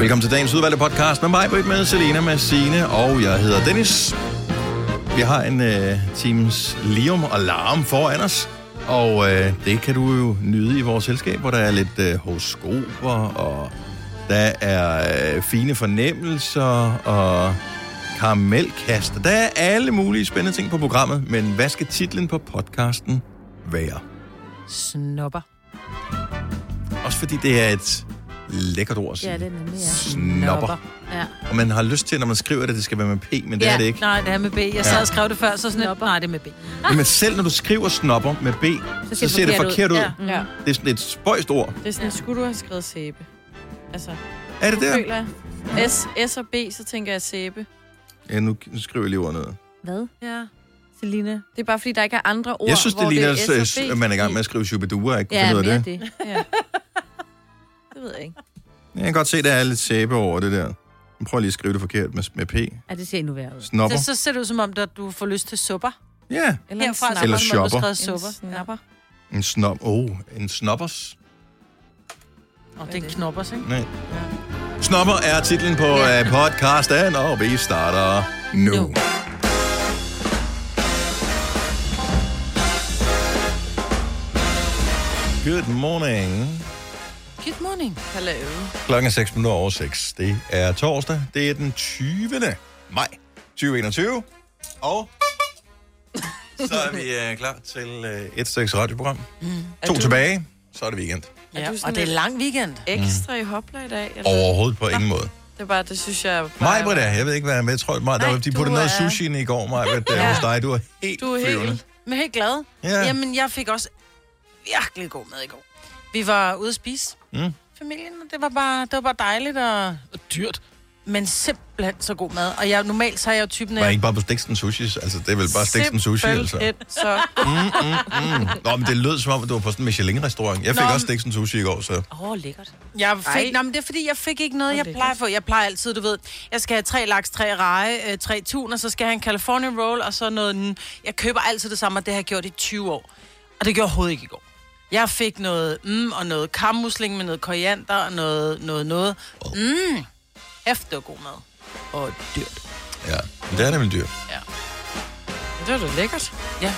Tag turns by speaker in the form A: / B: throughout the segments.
A: Velkommen til dagens udvalgte podcast med mig, Britt, med Selena, med Signe, og jeg hedder Dennis. Vi har en øh, times lium og larm foran os, og øh, det kan du jo nyde i vores selskab, hvor der er lidt øh, horoskoper, og der er øh, fine fornemmelser, og karamelkaster. Der er alle mulige spændende ting på programmet, men hvad skal titlen på podcasten være?
B: Snopper.
A: Også fordi det er et lækkert ord at sige.
B: Ja, det er nemlig, ja.
A: Snopper.
B: Ja.
A: Og man har lyst til, når man skriver det, det skal være med P, men det
B: ja,
A: er det ikke.
B: Nej, det er med B. Jeg sad
A: Ja.
B: og skrev det før, så sådan lidt, nej, det er med B.
A: Men selv når du skriver snopper med B, så,
B: ser det
A: ser det
B: forkert
A: ud.
B: ud. Ja.
C: Ja.
A: Det er sådan et spøjst ord.
C: Det er sådan, skulle du have skrevet sæbe? Altså,
A: Er det der?
C: føler jeg. S, S og B, så tænker jeg sæbe.
A: Ja, nu nu skriver jeg lige ordet ned.
B: Hvad?
C: Ja.
B: Selina?
C: Det er bare, fordi der ikke er andre ord,
A: Jeg synes, det
C: hvor
A: ligner,
C: det er S og
A: at man er i gang med at skrive Shubidua, ikke
B: Ja,
A: finde ud
B: mere
A: af det.
B: det.
C: Ja. Det ved jeg ikke.
A: Jeg kan godt se, at der er lidt sæbe over det der. Jeg prøver lige at skrive det forkert med, med P.
B: Ja, det ser endnu værre ud.
A: Snopper.
B: Så, så ser det ud som om, at du får lyst til supper.
A: Ja,
C: Eller
B: Herfra
C: en
B: så
A: Eller
B: er
A: shopper.
B: har skrevet
C: En
B: supper.
C: snapper.
A: en snop. Oh, en snoppers.
B: Og det er en knoppers, ikke?
A: Nej. Snopper er titlen på ja. podcasten, og vi starter nu.
B: Nu.
A: Good morning.
B: Good morning.
C: Hallo.
A: Klokken er 6 minutter over 6. Det er torsdag. Det er den 20. maj 2021. Og så er vi uh, klar til uh, et stykke radioprogram. Mm. To
C: du-
A: tilbage, så er det weekend.
B: Ja, og det er lang weekend.
C: Ekstra i hopla i dag? Eller?
A: Overhovedet på ingen måde.
C: Det er bare, det synes jeg...
A: Mig, Britta, jeg ved ikke, hvad jeg er med. Jeg tror, mig, der
C: Nej,
A: var, de puttede noget
C: er-
A: sushi ind i går, mig, ja. Hos dig. Du er helt
C: Du er
A: flyvende.
C: helt...
B: Men helt glad.
A: Ja.
B: Jamen, jeg fik også virkelig god mad i går. Vi var ude at spise.
A: Mm.
B: Familien, og det var bare, det var bare dejligt og, og dyrt. Men simpelthen så god mad. Og jeg, normalt så er jeg jo typen
A: Var
B: af...
A: ikke bare på Stiksten Sushi? Altså, det er vel bare Stiksten Sushi, altså.
C: Simpelthen så...
A: Mm. Nå, men det lød som om, at du var på sådan en Michelin-restaurant. Jeg fik
B: Nå,
A: også Stiksten Sushi i går, så...
B: Åh, oh, lækkert. Jeg
C: Ej.
B: fik, nå, men det er fordi, jeg fik ikke noget,
C: Hvor
B: jeg
C: lækkert.
B: plejer at få. Jeg plejer altid, du ved, jeg skal have tre laks, tre reje, øh, tre tun, og så skal jeg have en California roll, og så noget... Jeg køber altid det samme, og det har jeg gjort i 20 år. Og det gjorde jeg overhovedet ikke i går. Jeg fik noget mm, og noget kammusling med noget koriander og noget, noget, noget. Mm, efter god mad. Og dyrt.
A: Ja, men det er nemlig dyrt.
C: Det var da lækkert.
B: Ja.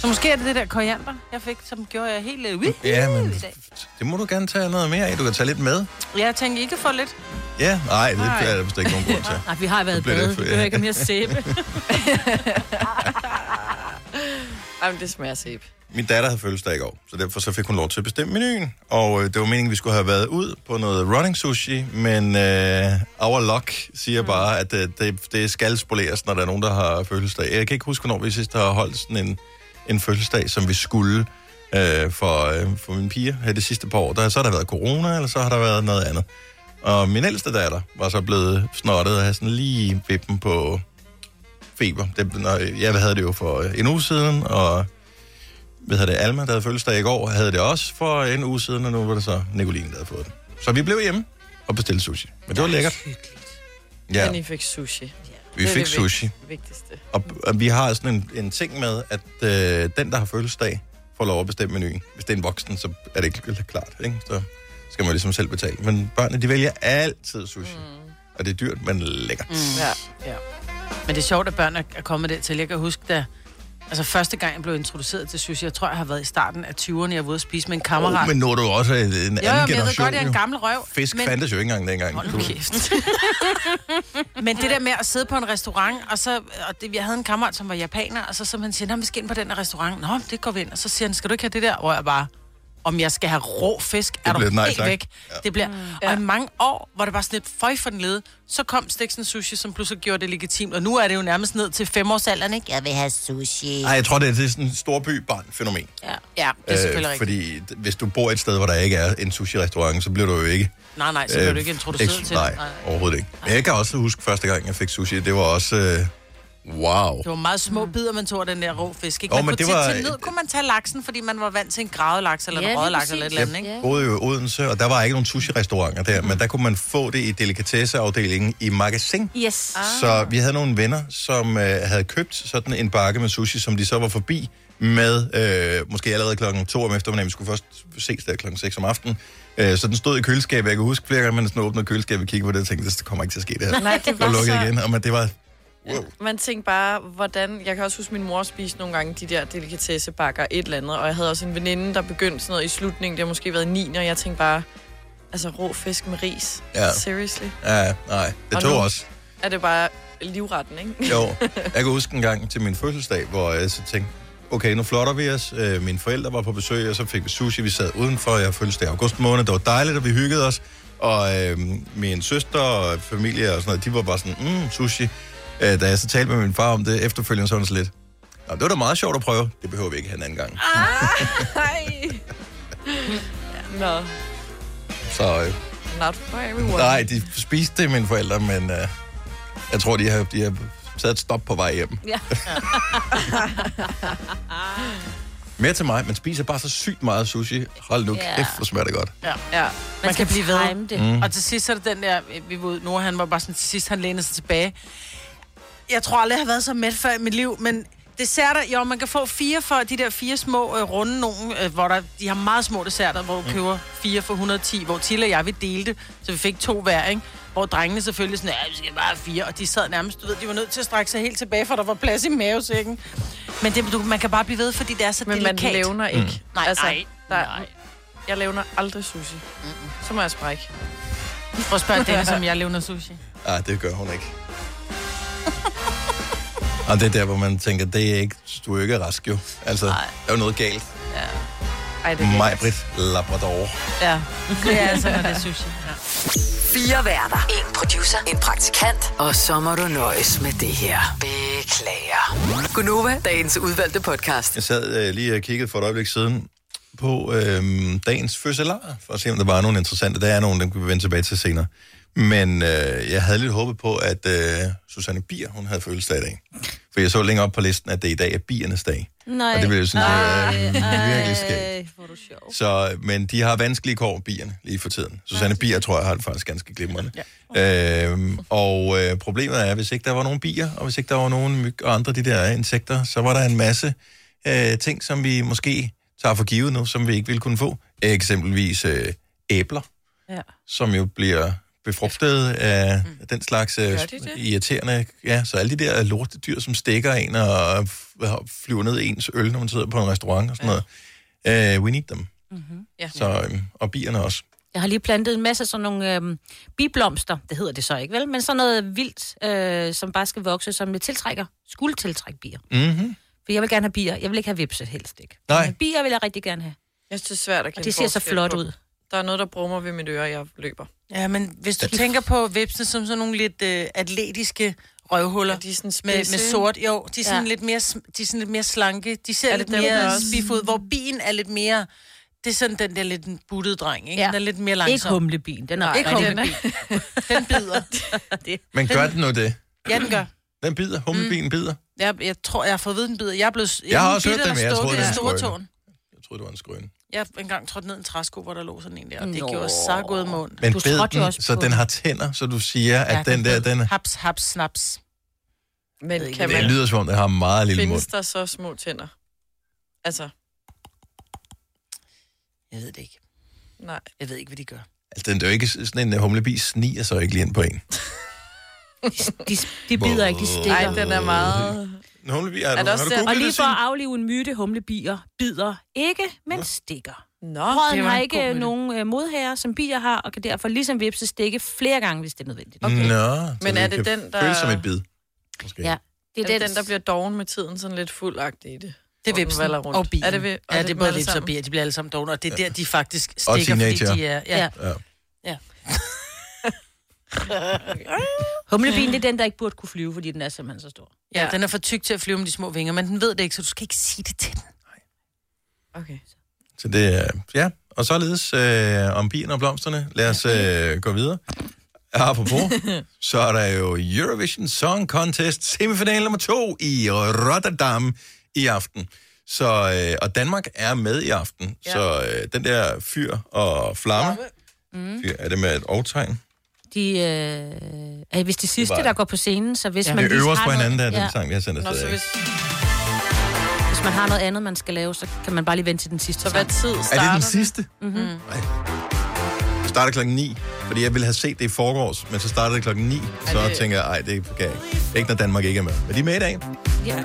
B: Så måske er det det der koriander, jeg fik, som gjorde jeg helt... Uh,
A: Ja, men
B: i dag.
A: det må du gerne tage noget mere af. Du kan tage lidt med.
B: Jeg tænker, I kan få lidt.
A: Ja, nej, det er der vist ikke nogen grund til.
B: Nej, vi har været
A: det
B: bade.
A: for-
B: Vi behøver ikke mere sæbe.
C: Jamen, det smager sæbe.
A: Min datter havde fødselsdag i går, så derfor så fik hun lov til at bestemme menuen. Og øh, det var meningen, vi skulle have været ud på noget running sushi, men øh, our luck siger bare, at øh, det, det skal spoleres, når der er nogen, der har fødselsdag. Jeg kan ikke huske, hvornår vi sidst har holdt sådan en, en fødselsdag, som vi skulle øh, for, øh, for mine piger her de sidste par år. Der, så har der været corona, eller så har der været noget andet. Og min ældste datter var så blevet snottet og havde sådan lige vippen på feber. Det, når, jeg havde det jo for en uge siden, og hvad hedder det, Alma, der havde fødselsdag i går, havde det også for en uge siden, og nu var det så Nicoline, der havde fået den. Så vi blev hjemme og bestilte sushi. Men det var lækkert. Ja,
C: Men I fik sushi.
A: vi
C: det er
A: fik
C: det
A: sushi.
C: vigt- vigtigste.
A: Og, og vi har sådan en, en ting med, at øh, den, der har fødselsdag, får lov at bestemme menuen. Hvis det er en voksen, så er det ikke klart, ikke? Så skal man ligesom selv betale. Men børnene, de vælger altid sushi. Mm. Og det er dyrt, men lækkert. Mm.
C: Ja.
B: Ja. Men det er sjovt, at børn er kommet det til. Jeg kan huske, da altså første gang, jeg blev introduceret til sushi, jeg tror, jeg har været i starten af 20'erne, jeg var ude at spise med en kammerat.
A: Oh, men nu er du jo også en anden
B: jo, jo, men jeg
A: generation.
B: ved godt, jeg er en
A: jo.
B: gammel røv.
A: Fisk
B: men...
A: fandtes jo ikke engang dengang.
B: Hold nu kæft. men det der med at sidde på en restaurant, og så, og det, jeg havde en kammerat, som var japaner, og så som han siger, vi skal ind på den her restaurant. Nå, det går vi ind. Og så siger han, skal du ikke have det der? Og jeg bare, om jeg skal have rå fisk, er
A: bliver
B: du helt
A: tak.
B: væk.
A: Ja.
B: Det bliver,
C: Ja.
B: og i mange år, hvor det var sådan lidt føj for den lede, så kom Stiksen Sushi, som pludselig gjorde det legitimt. Og nu er det jo nærmest ned til femårsalderen, ikke? Jeg vil have sushi.
A: Nej, jeg tror, det er, det er sådan en storby barn-fænomen.
B: Ja, ja det er selvfølgelig rigtigt.
A: Øh, fordi d- hvis du bor et sted, hvor der ikke er en sushi-restaurant, så bliver du jo ikke...
B: Nej, nej, så bliver du ikke introduceret
A: eks-
B: til
A: nej,
B: det. Nej.
A: overhovedet ikke. Men jeg kan også huske første gang, jeg fik sushi. Det var også... Øh, wow.
B: Det var meget små bidder, man tog af den der rå fisk. Ikke? Man
A: men
B: kunne
A: det
B: til,
A: var-
B: til ned kunne man tage laksen, fordi man var vant til en gravet laks, eller
D: Ja,
B: en røget laks, eller et eller andet, ikke?
A: Jeg boede jo i Odense, og der var ikke nogen sushi-restauranter der, men der kunne man få det i delikatesseafdelingen i magasin.
D: Yes. Ah.
A: Så vi havde nogle venner, som øh, havde købt sådan en bakke med sushi, som de så var forbi med, øh, måske allerede klokken 2 om eftermiddagen, vi skulle først ses der klokken 6 om aftenen. Øh, så den stod i køleskabet, jeg kan huske flere gange, men sådan åbnede køleskabet og kiggede på det, og tænkte, det kommer ikke til at ske det her.
C: Nej, det var
A: lukkede
C: så...
A: igen, og men det var, wow.
C: Man tænkte bare, hvordan... Jeg kan også huske, min mor spiste nogle gange de der delikatessebakker, et eller andet. Og jeg havde også en veninde, der begyndte sådan noget i slutningen. Det har måske været 9, og jeg tænkte bare... Altså, rå fisk med ris.
A: Ja.
C: Seriously?
A: Ja, nej, det
C: Og
A: tog også.
C: Er det bare livretten, ikke?
A: Jo, jeg kan huske en gang til min fødselsdag, hvor jeg så tænkte, okay, nu flotter vi os. Øh, Mine forældre var på besøg, og så fik vi sushi. Vi sad udenfor, jeg fødselsdag i august måned. Det var dejligt, og vi hyggede os. Og øh, min søster og familie og sådan noget, de var bare sådan, mm, sushi. Øh, da jeg så talte med min far om det efterfølgende, så sådan lidt, Nå, det var da meget sjovt at prøve. Det behøver vi ikke have en anden gang.
C: Nej. Nå,
A: Så øh,
C: not for everyone.
A: nej, de spiste det, mine forældre, men øh, jeg tror, de har, de har et stop på vej hjem.
D: Ja.
A: Mere til mig, man spiser bare så sygt meget sushi. Hold nu
D: Ja.
A: kæft, hvor smager det godt.
B: Ja.
C: Ja.
B: Man kan blive ved.
D: det.
A: Mm.
B: Og til sidst så er det den der, vi ude, Nora, han var bare sådan, til sidst han lænede sig tilbage. Jeg tror aldrig, jeg har været så mæt før i mit liv, men desserter, jo, man kan få fire for de der fire små øh, runde nogen, øh, hvor der, de har meget små desserter, hvor du
A: Mm.
B: køber fire for 110, hvor Tille og jeg, vi delte, så vi fik to hver, ikke? Hvor drengene selvfølgelig sådan, ja, vi skal bare have fire, og de sad nærmest, du ved, de var nødt til at strække sig helt tilbage, for der var plads i mavesækken. Men det, du, man kan bare blive ved, fordi det er så
C: Men man
B: delikat.
C: levner ikke. Altså,
B: Nej, nej,
C: der,
B: nej.
C: Jeg levner aldrig sushi. Så må jeg sprække.
B: Prøv at spørge Dennis, om jeg levner sushi.
A: Nej, det gør hun ikke. Og det er der, hvor man tænker, det er ikke, du er ikke rask jo. Altså,
B: Nej.
A: der er jo noget galt.
C: Ej, det er
A: Majbrit Labrador.
B: Ja, det er altså, når det er sushi. Ja.
E: Fire værter. En producer. En praktikant. Og så må du nøjes med det her. Beklager. Gunova, dagens udvalgte podcast.
A: Jeg sad øh, lige og kiggede for et øjeblik siden på øh, dagens fødselar, for at se, om der var nogle interessante. Der er nogle, dem kan vi vende tilbage til senere. Men øh, jeg havde lidt håbet på, at øh, Susanne Bier, hun havde fødselsdag i dag. For jeg så længere op på listen, at det i dag er biernes dag.
D: Nej.
A: Og det jeg synes,
D: Ej,
A: det er virkelig skægt. Så, men de har vanskelige kår, bierne, lige for tiden. Susanne Bier, tror jeg, har det faktisk ganske glimrende. Ja. Øhm, og øh, problemet er, hvis ikke der var nogen bier, og hvis ikke der var nogen myg og andre de der insekter, så var der en masse øh, ting, som vi måske tager for givet nu, som vi ikke ville kunne få. Eksempelvis øh, æbler,
C: Ja.
A: som jo bliver befrugtet af mm. den slags øh,
C: de det?
A: irriterende... Ja, så alle de der lortedyr, som stikker en og flyver ned i ens øl, når man sidder på en restaurant og sådan noget. Uh, we need them.
C: Ja.
A: Så, øhm, og bierne også.
D: Jeg har lige plantet en masse sådan nogle øhm, biblomster, det hedder det så ikke, vel? Men sådan noget vildt, øh, som bare skal vokse, som det tiltrækker, skulle tiltrække bier.
A: Mm-hmm.
D: For jeg vil gerne have bier. Jeg vil ikke have vipse, helst ikke.
A: Nej.
D: Men bier vil jeg rigtig gerne have.
C: Jeg synes, det er svært at
D: Og
C: kende
D: det ser så flot
C: på
D: ud.
C: Der er noget, der brummer ved mit øre, jeg løber.
B: Ja, men hvis du tænker på vipsene som sådan nogle lidt øh, atletiske røvhuller,
C: Ja, de er sådan
B: med, med
C: ikke?
B: sort, jo, de er sådan,
D: Ja.
B: lidt, mere, de er sådan lidt mere slanke, de ser
C: Er
B: lidt
C: dem,
B: mere spiff ud, hvor bien er lidt mere, det er sådan den der lidt buttede dreng, ikke?
D: Ja.
B: Den er lidt mere
D: Ikke
B: langsom.
D: humlebien, den er
B: Ikke humlebien. Den bider.
D: det.
A: Men gør den nu det?
B: Ja, den gør.
A: Den bider, humlebien mm. bider.
B: Jeg, jeg tror, jeg har fået at vide, den bider. Jeg, er blevet,
A: Jeg har også hørt det,
B: eller
A: men jeg troede, det var en skrøne. Jeg troede, det var en skrøne.
B: Jeg har engang trådt ned i en træsko, hvor der lå sådan en der, og det
D: Nå.
B: gjorde så god mund.
A: Men
D: Du
A: bed
D: trådte jo
A: den,
D: også
A: så
D: på
A: den
D: den.
A: har tænder, så du siger, at
B: Ja,
A: den der, den...
B: Haps, haps, snaps.
C: Men kan
A: Det
C: man,
A: lyder som om, den har meget lille mund.
C: findes der så små tænder? Altså,
B: Jeg ved det ikke.
C: nej.
B: Jeg ved ikke, hvad de gør.
A: Altså, den er jo ikke sådan en uh, humlebi sniger så ikke lige ind på en.
D: De, de bider ikke, de stikker.
C: Nej, den er meget...
A: En humlebi, har,
C: Er
A: du,
C: det
A: har
C: også
A: du
D: Og lige for at aflive en myte, humlebier bider ikke, men stikker.
C: Nå,
B: var
D: har ikke øh, nogen øh, som bier har, og kan derfor ligesom vipse stikke flere gange, hvis det er nødvendigt.
A: Okay. Nå,
C: Men er
A: det
C: den, der-
A: Føles som et bid. Måske.
D: Ja. Det
C: er det den, der bliver doven med tiden, sådan lidt fuldagtig i det?
B: Det er vipsen
C: rundt.
B: og bilen.
C: Er det, ved,
B: ja, det er både vips og bier. De bliver alle sammen dogne, og det er der, de faktisk stikker, fordi
A: teenager.
B: de er... Ja.
D: Ja.
A: Ja.
D: Humlebien, det er den, der ikke burde kunne flyve, fordi den er simpelthen så stor.
B: ja, den er for tyk til at flyve med de små vinger, men den ved det ikke, så du skal ikke sige det til den.
C: Okay.
A: Så det er, ja, og således øh, om bierne og blomsterne. Lad os øh, gå videre. Apropos, så er der jo Eurovision Song Contest semifinal nummer to i Rotterdam i aften. Så, øh, og Danmark er med i aften. Ja. Så øh, den der fyr og flamme, mm. fyr, er det med et overtegn?
D: De øh, er vist det sidste,
A: var-
D: der går på scenen, så hvis
B: Ja.
D: man
A: Det
D: lige
A: øver på
D: noget-
A: hinanden, der er den
D: ja.
A: sang, vi har sendt
C: Nå,
A: afsted.
C: så
A: ikke?
C: hvis...
D: Hvis Hvis man har noget andet, man skal lave, så kan man bare lige vente til den sidste
C: Så hvad tid
A: Er
C: starter
A: det den sidste?
D: Mhm.
A: Nej. Det starter klokken 9, fordi jeg ville have set det i forgårs, men så startede det klokken 9, så
C: det-
A: tænker jeg, ej, det kan jeg ikke. Ikke når Danmark ikke er med. Men de er med i dag.
D: Ja.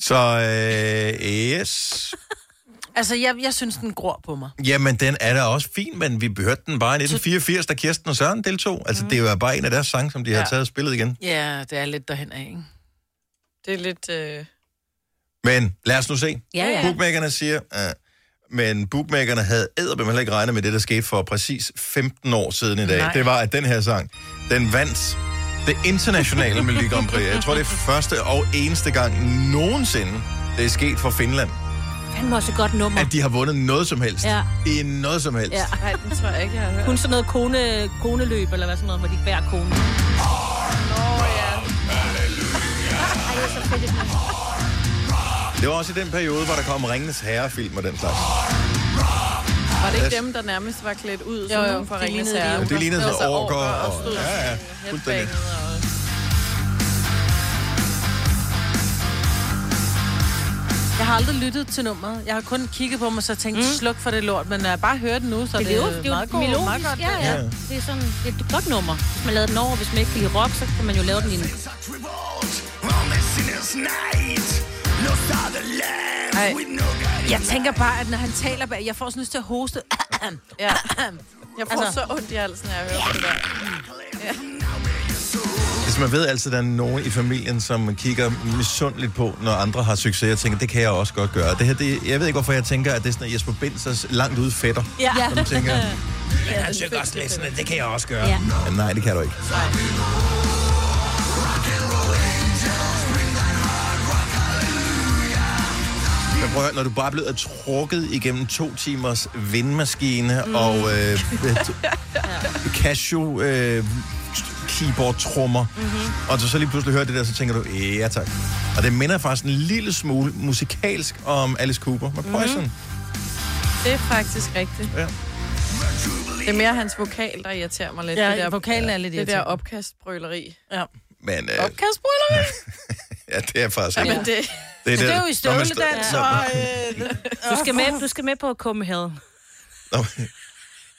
A: Så øh, yes.
B: Altså, jeg, jeg synes, den gror på mig.
A: Jamen, den er da også fin, men vi hørte den bare i 1984, da Kirsten og Søren deltog. Altså, det var bare en af deres sange, som de har
B: Ja.
A: taget og spillet igen.
B: Ja, det er lidt derhen af, ikke?
C: Det er lidt... Øh...
A: Men lad os nu se.
D: Ja, ja.
A: Bookmakerne siger, uh, men bookmakerne havde æderbem heller ikke regnet med det, der skete for præcis 15 år siden i dag.
B: Nej.
A: Det var, at den her sang, den vandt det internationale Melodi Grand Prix. Jeg tror, det er første og eneste gang nogensinde, det er sket for Finland,
D: Han også et godt nummer.
A: at de har vundet noget som helst.
D: Ja.
A: I noget som helst.
D: Ja.
C: Nej, den tror jeg ikke, jeg har hørt.
D: Kun sådan noget kone, koneløb, eller hvad sådan noget, hvor de bærer kone.
C: Nå, ja.
D: Ej, det er så fedt.
A: Det var også i den periode, hvor der kom Ringens Herre-film og den slags.
C: Var det ikke dem, der nærmest var klædt ud som
B: Jo,
C: nogen fra Ringens Herre?
A: Det lignede så orker
C: og
A: og-
C: stod
A: ja, ja,
C: sådan
A: fuldstændig.
B: Jeg har aldrig lyttet til nummeret. Jeg har kun kigget på mig, så tænkt, mm. sluk for det lort. Men når jeg bare hører den nu, så
D: Det
B: det
D: er jo, det er jo
B: meget, god,
D: melodisk.
B: meget godt.
D: ja, ja,
A: Ja.
D: Det er sådan det er et godt nummer. Hvis man lavede den over, hvis man ikke kan lide rock, så kan man jo lave den i en...
C: Ej,
B: Jeg tænker bare, at når han taler bag, jeg får sådan lyst til at hoste.
C: ja. Jeg får
B: Altså-
C: så ondt i halsen, når jeg hører det der.
A: Hvis man ved altid, at der er nogen i familien, som kigger misundeligt på, når andre har succes, og tænker, det kan jeg også godt gøre. Det her, det, jeg ved ikke, hvorfor jeg tænker, at det er sådan, at Jesper Binds langt ude fætter.
D: Ja.
A: Som tænker,
C: Ja,
A: han synger også lidt sådan, det kan jeg også gøre.
D: Ja.
A: Ja, nej, det kan du ikke. Men prøv at høre, når du bare er blevet trukket igennem to timers vindmaskine mm. og øh, Casio øh, keyboard-trummer, mm-hmm. og du så lige pludselig hører det der, så tænker du, ja tak. Og det minder faktisk en lille smule musikalsk om Alice Cooper med Poison. Mm-hmm.
C: Det er faktisk rigtigt.
A: Ja.
C: Det er mere hans vokal, der irriterer mig lidt.
B: Ja,
C: det der,
B: vokalen er lidt
C: Det der opkastbrøleri.
B: Ja.
A: Men øh,
C: Opkastbrøleri?
A: ja, det er faktisk
C: Ja. Men det...
A: Det er,
B: Det er jo i støvledans, og... Øh,
D: Du skal med, du skal med på Copenhagen.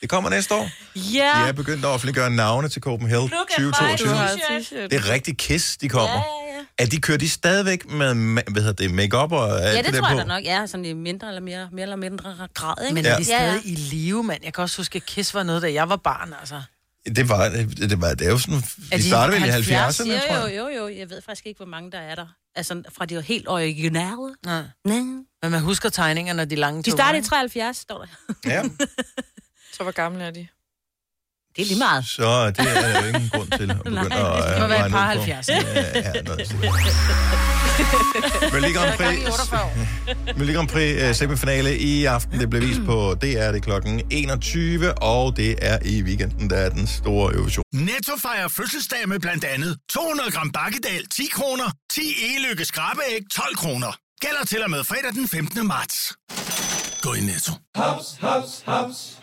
A: Det kommer næste år.
D: Ja.
A: De er begyndt at offentliggøre navne til Copenhagen
D: Look at mig.
A: 2022.
C: Du har
D: T-shirt.
C: t-shirt.
A: Det er rigtig kiss, de kommer.
D: Ja,
A: Ja,
D: ja,
A: Er de kører de stadigvæk med, hvad hedder det, make-up og alt
D: ja. Ja, det
A: der
D: tror jeg da nok. Ja, sådan i mindre eller mere, mere eller mindre grad, ikke?
B: Men
A: Ja.
B: er de
D: Ja, ja.
B: stadig i live, mand? Jeg kan også huske, at Kiss var noget, da jeg var barn, altså.
A: Det var, det, det var, det er jo sådan,
B: Er
A: de
B: de
A: startede vel i
B: 70?
A: 70'erne,
D: Jo,
A: tror
D: jo,
A: jeg.
D: jo, jo. Jeg ved faktisk ikke, hvor mange der er der. Altså, fra de var helt originale.
B: Nej.
D: Nej.
B: Men man husker tegningerne de lange
D: De
B: toner,
D: startede i
B: ikke?
D: 73, står der.
A: Ja,
C: Så hvor gamle er de?
D: Det er lige meget.
A: så det er der jo ingen grund til at begynde
D: Nej,
A: at
B: Det
A: øh,
B: må være et par
A: ud på.
B: 70.
A: Ja, ja. Melodi Grand Prix,
B: 48.
A: Melodi Grand Prix uh, semifinale i aften. Det bliver vist på DR, det er klokken 21, og det er i weekenden, der er den store øvelse.
F: Netto fejrer fødselsdag med blandt andet 200 gram bakkedal 10 kroner, 10 e-lykke skrabeæg 12 kroner. Gælder til og med fredag den 15. marts. Gå i Netto.
G: Haps, haps, haps.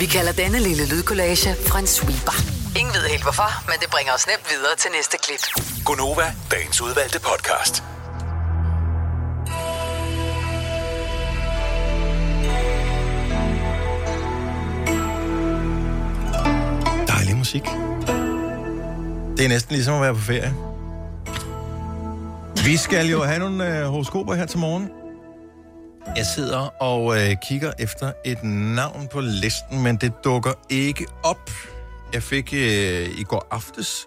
E: Vi kalder denne lille lydkollage en sweeper. Ingen ved helt hvorfor, men det bringer os nemt videre til næste klip.
F: Gonova, dagens udvalgte podcast.
A: Dejlig musik. Det er næsten ligesom at være på ferie. Vi skal jo have nogle øh, horoskoper her til morgen. Jeg sidder og øh, kigger efter et navn på listen, men det dukker ikke op. Jeg fik øh, i går aftes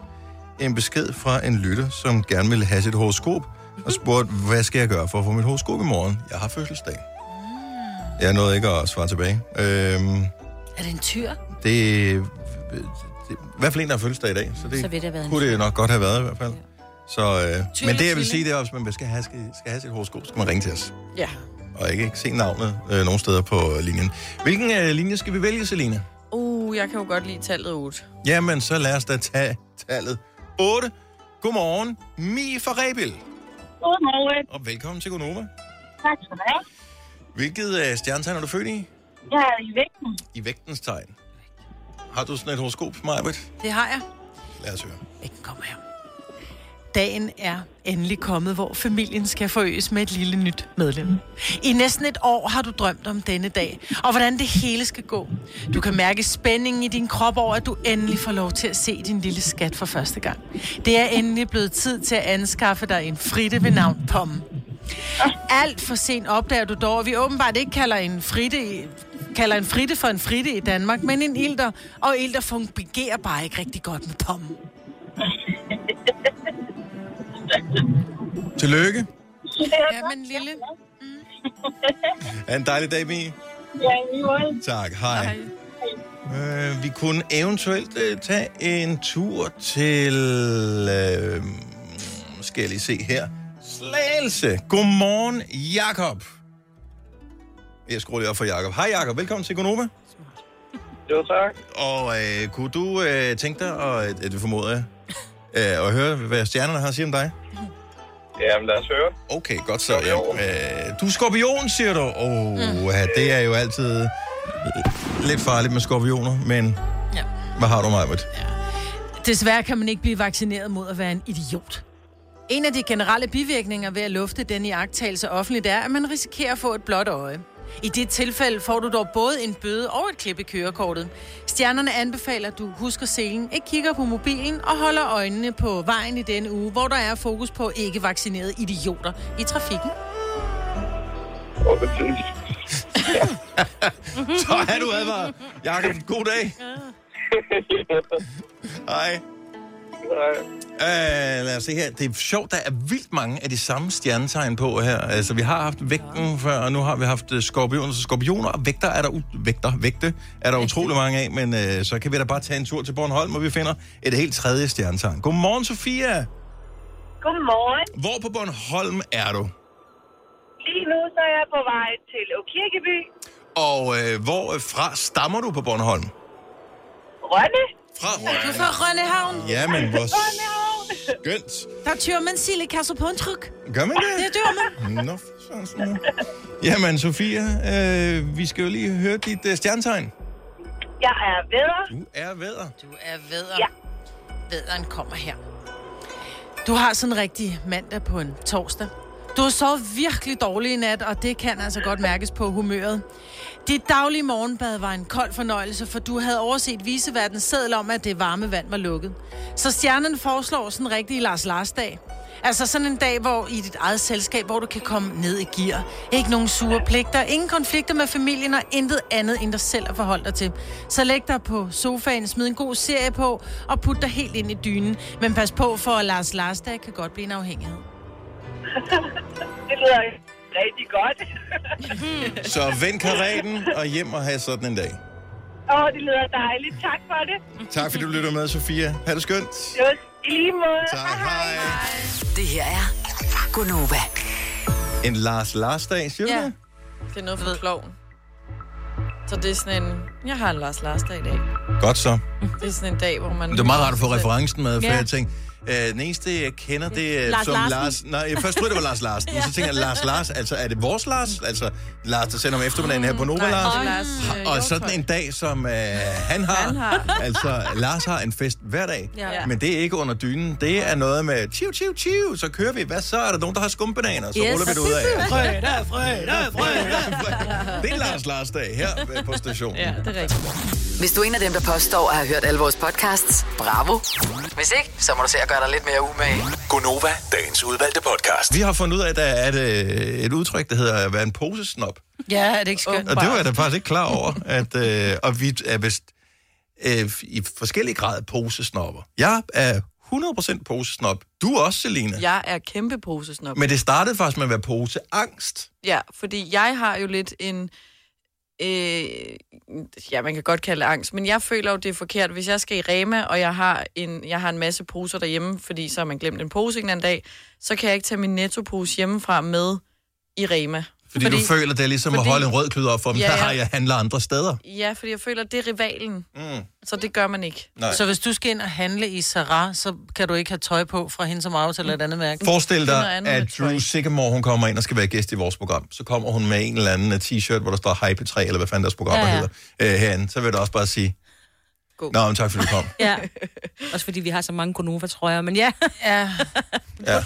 A: en besked fra en lytter, som gerne ville have sit horoskop, og spurgte, hvad skal jeg gøre for at få mit horoskop i morgen? Jeg har fødselsdag. Jeg nåede ikke at svare tilbage. Øhm,
D: Er det en tyr?
A: det, det, det i hvert fald en, der har fødselsdag i dag, så det,
D: Så vil det have været en
A: kunne det nok godt have været i hvert fald. Så, øh, men det, jeg vil sige, det er også, at man skal have, skal, skal have sit horoskop, så skal man ringe til os.
C: Ja.
A: Og ikke, ikke se navnet øh, nogen steder på linjen. Hvilken øh, linje skal vi vælge, Selina?
C: Uh, jeg kan jo godt lide tallet 8.
A: Jamen, så lad os da tage tallet 8. Godmorgen, Mi fra Rebil.
H: Godmorgen.
A: Og velkommen til Gonova.
H: Tak skal du have.
A: Hvilket øh, stjernetegn er du født i?
H: Jeg er i vægten.
A: I vægtens tegn. Har du sådan et horoskop, Majbrit?
B: Det har jeg.
A: Lad os høre.
B: Ikke kommer her. Dagen er endelig kommet, hvor familien skal forøges med et lille nyt medlem. I næsten et år har du drømt om denne dag, og hvordan det hele skal gå. Du kan mærke spændingen i din krop over, at du endelig får lov til at se din lille skat for første gang. Det er endelig blevet tid til at anskaffe dig en fritte ved navn Pomme. Alt for sent opdager du dog, at vi åbenbart ikke kalder en fritte, kalder en fritte for en fritte i Danmark, men en ilter, og ilter fungerer bare ikke rigtig godt med Pomme.
A: Tillykke.
B: Jamen, lille.
A: Ha' en dejlig dag, Mi.
H: Ja, i måde.
A: Tak, hej. Øh, vi kunne eventuelt øh, tage en tur til... Øh, skal jeg lige se her. Slagelse. Godmorgen, Jakob. Jeg skruer lige op for Jakob. Hej Jakob, velkommen til Gonova.
I: Jo, tak.
A: Og øh, kunne du øh, tænke dig, og øh, det formoder jeg, øh, at høre, hvad stjernerne har at sige om dig?
I: Jamen, lad os høre.
A: Okay, godt så. Ja. Øh, du er skorpion, siger du. Åh, oh, mm. det er jo altid lidt farligt med skorpioner, men
B: Ja.
A: hvad har du, Majbert?
B: Desværre kan man ikke blive vaccineret mod at være en idiot. En af de generelle bivirkninger ved at lufte den iagttagelse offentligt er, at man risikerer at få et blåt øje. I dit tilfælde får du dog både en bøde og et klip i kørekortet. Stjernerne anbefaler, at du husker selen, ikke kigger på mobilen og holder øjnene på vejen i denne uge, hvor der er fokus på ikke-vaccinerede idioter i trafikken.
A: Så er du advaret. Jakob, god dag. Hej. Uh, lad os se her. Det er sjovt, der er vildt mange af de samme stjernetegn på her. Altså, vi har haft vægten før, og nu har vi haft øh, skorpioner. Så skorpioner og vægter er der, u- vægter, vægte er der utrolig mange af, men uh, så kan vi da bare tage en tur til Bornholm, hvor vi finder et helt tredje stjernetegn. Godmorgen, Sofia.
H: Godmorgen.
A: Hvor på Bornholm er du?
H: Lige nu så er jeg på vej til Åkirkeby.
A: Og øh, hvor fra stammer du på Bornholm?
H: Rønne.
A: Fra
B: Du er fra Rønnehavn.
A: Jamen, hvor skønt.
B: Der tyrer man sildekasser på en tryk.
A: Gør man det?
B: Det dør man.
A: Nå, for sådan sådan. Jamen, Sofia, øh, vi skal jo lige høre dit øh, stjernetegn.
H: Jeg er vedder.
A: Du er vædder.
B: Du er vædder.
H: Ja.
B: Vædderen kommer her. Du har sådan en rigtig mandag på en torsdag. Du har sovet virkelig dårligt i nat, og det kan altså godt mærkes på humøret. Dit daglige morgenbad var en kold fornøjelse, for du havde overset viseverdens seddel om, at det varme vand var lukket. Så stjernen foreslår sådan en rigtig Lars Lars dag. Altså sådan en dag, hvor i dit eget selskab, hvor du kan komme ned i gear. Ikke nogen sure pligter, ingen konflikter med familien og intet andet end dig selv at forholde dig til. Så læg dig på sofaen, smid en god serie på og put dig helt ind i dynen. Men pas på, for Lars Lars dag kan godt blive en afhængighed.
H: Det lyder rigtig godt.
A: Så vend karaten og hjem og have sådan en dag.
H: Åh, det lyder dejligt. Tak for det.
A: Tak fordi du lytter med, Sofia. Ha' det skønt.
H: Jo, i lige måde.
A: Tak, hej.
E: Det her er Gonova.
A: En Lars Lars-dag, siger
C: Ja.
A: det?
C: Det er noget for kloven. Så det er sådan en... Jeg har en Lars Lars dag i dag.
A: Godt så.
C: Det er sådan en dag, hvor man...
A: Det er meget rart at få referencen med, for
C: Ja.
A: jeg tænkte, øh, den eneste, jeg kender, det er
C: Lars
A: som
C: Larsen.
A: Lars... Nej, jeg først troede, det var Lars Larsen, ja. så tænker jeg, Lars Lars, altså er det vores Lars? Altså Lars, der sender om eftermiddagen her på Nova,
C: Nej,
A: Lars?
C: det er Lars, øh,
A: Og sådan en dag, som øh, han har.
C: Han har.
A: Altså, Lars har en fest hver dag,
C: Ja.
A: men det er ikke under dynen. Det er noget med, chiu, chiu, chiu, så kører vi. Hvad så? Er der nogen, der har skumbananer? Så
B: Yes.
A: ruller vi det ud af.
B: Fredag, fredag, fredag.
A: Det er Lars Lars dag her på stationen.
C: Ja, det er rigtigt.
E: Hvis du er en af dem, der påstår at have hørt alle vores podcasts, bravo. Hvis ikke, så må du se at gøre gør dig lidt mere umage.
F: Gonova, dagens udvalgte podcast.
A: Vi har fundet ud af, at der er et, øh, et udtryk, der hedder at være en posesnop.
B: Ja, er det ikke skønt?
A: Og det var jeg da faktisk ikke klar over. At, øh, og vi er vist øh, i forskellige grader posesnopper. Jeg er 100% posesnop. Du er også, Selina.
C: Jeg er kæmpe posesnop.
A: Men det startede faktisk med at være poseangst.
C: Ja, fordi jeg har jo lidt en... Øh, ja, man kan godt kalde det angst, men jeg føler jo, det er forkert. Hvis jeg skal i Rema, og jeg har en, jeg har en masse poser derhjemme, fordi så har man glemt en pose en anden dag, så kan jeg ikke tage min nettopose hjemmefra med i Rema.
A: Fordi, fordi du føler, det er ligesom fordi, at holde en rød klud op for dem.
C: Ja,
A: Ja,
C: ja.
A: har jeg handler andre steder.
C: Ja, fordi jeg føler, det er rivalen.
A: Mm.
C: Så det gør man ikke.
A: Nej.
B: Så hvis du skal ind og handle i Sarah, så kan du ikke have tøj på fra hende som aftaler et andet mærke.
A: Forestil dig, at Drew Sigamore, hun kommer ind og skal være gæst i vores program. Så kommer hun med en eller anden t-shirt, hvor der står Hype 3, eller hvad fanden deres program
D: Ja, ja.
A: hedder, øh, herinde. Så vil da også bare sige, Nå, men tak fordi du kom.
D: Ja. Også fordi vi har så mange Gonova, tror jeg. Men ja.
B: ja.
A: Ja.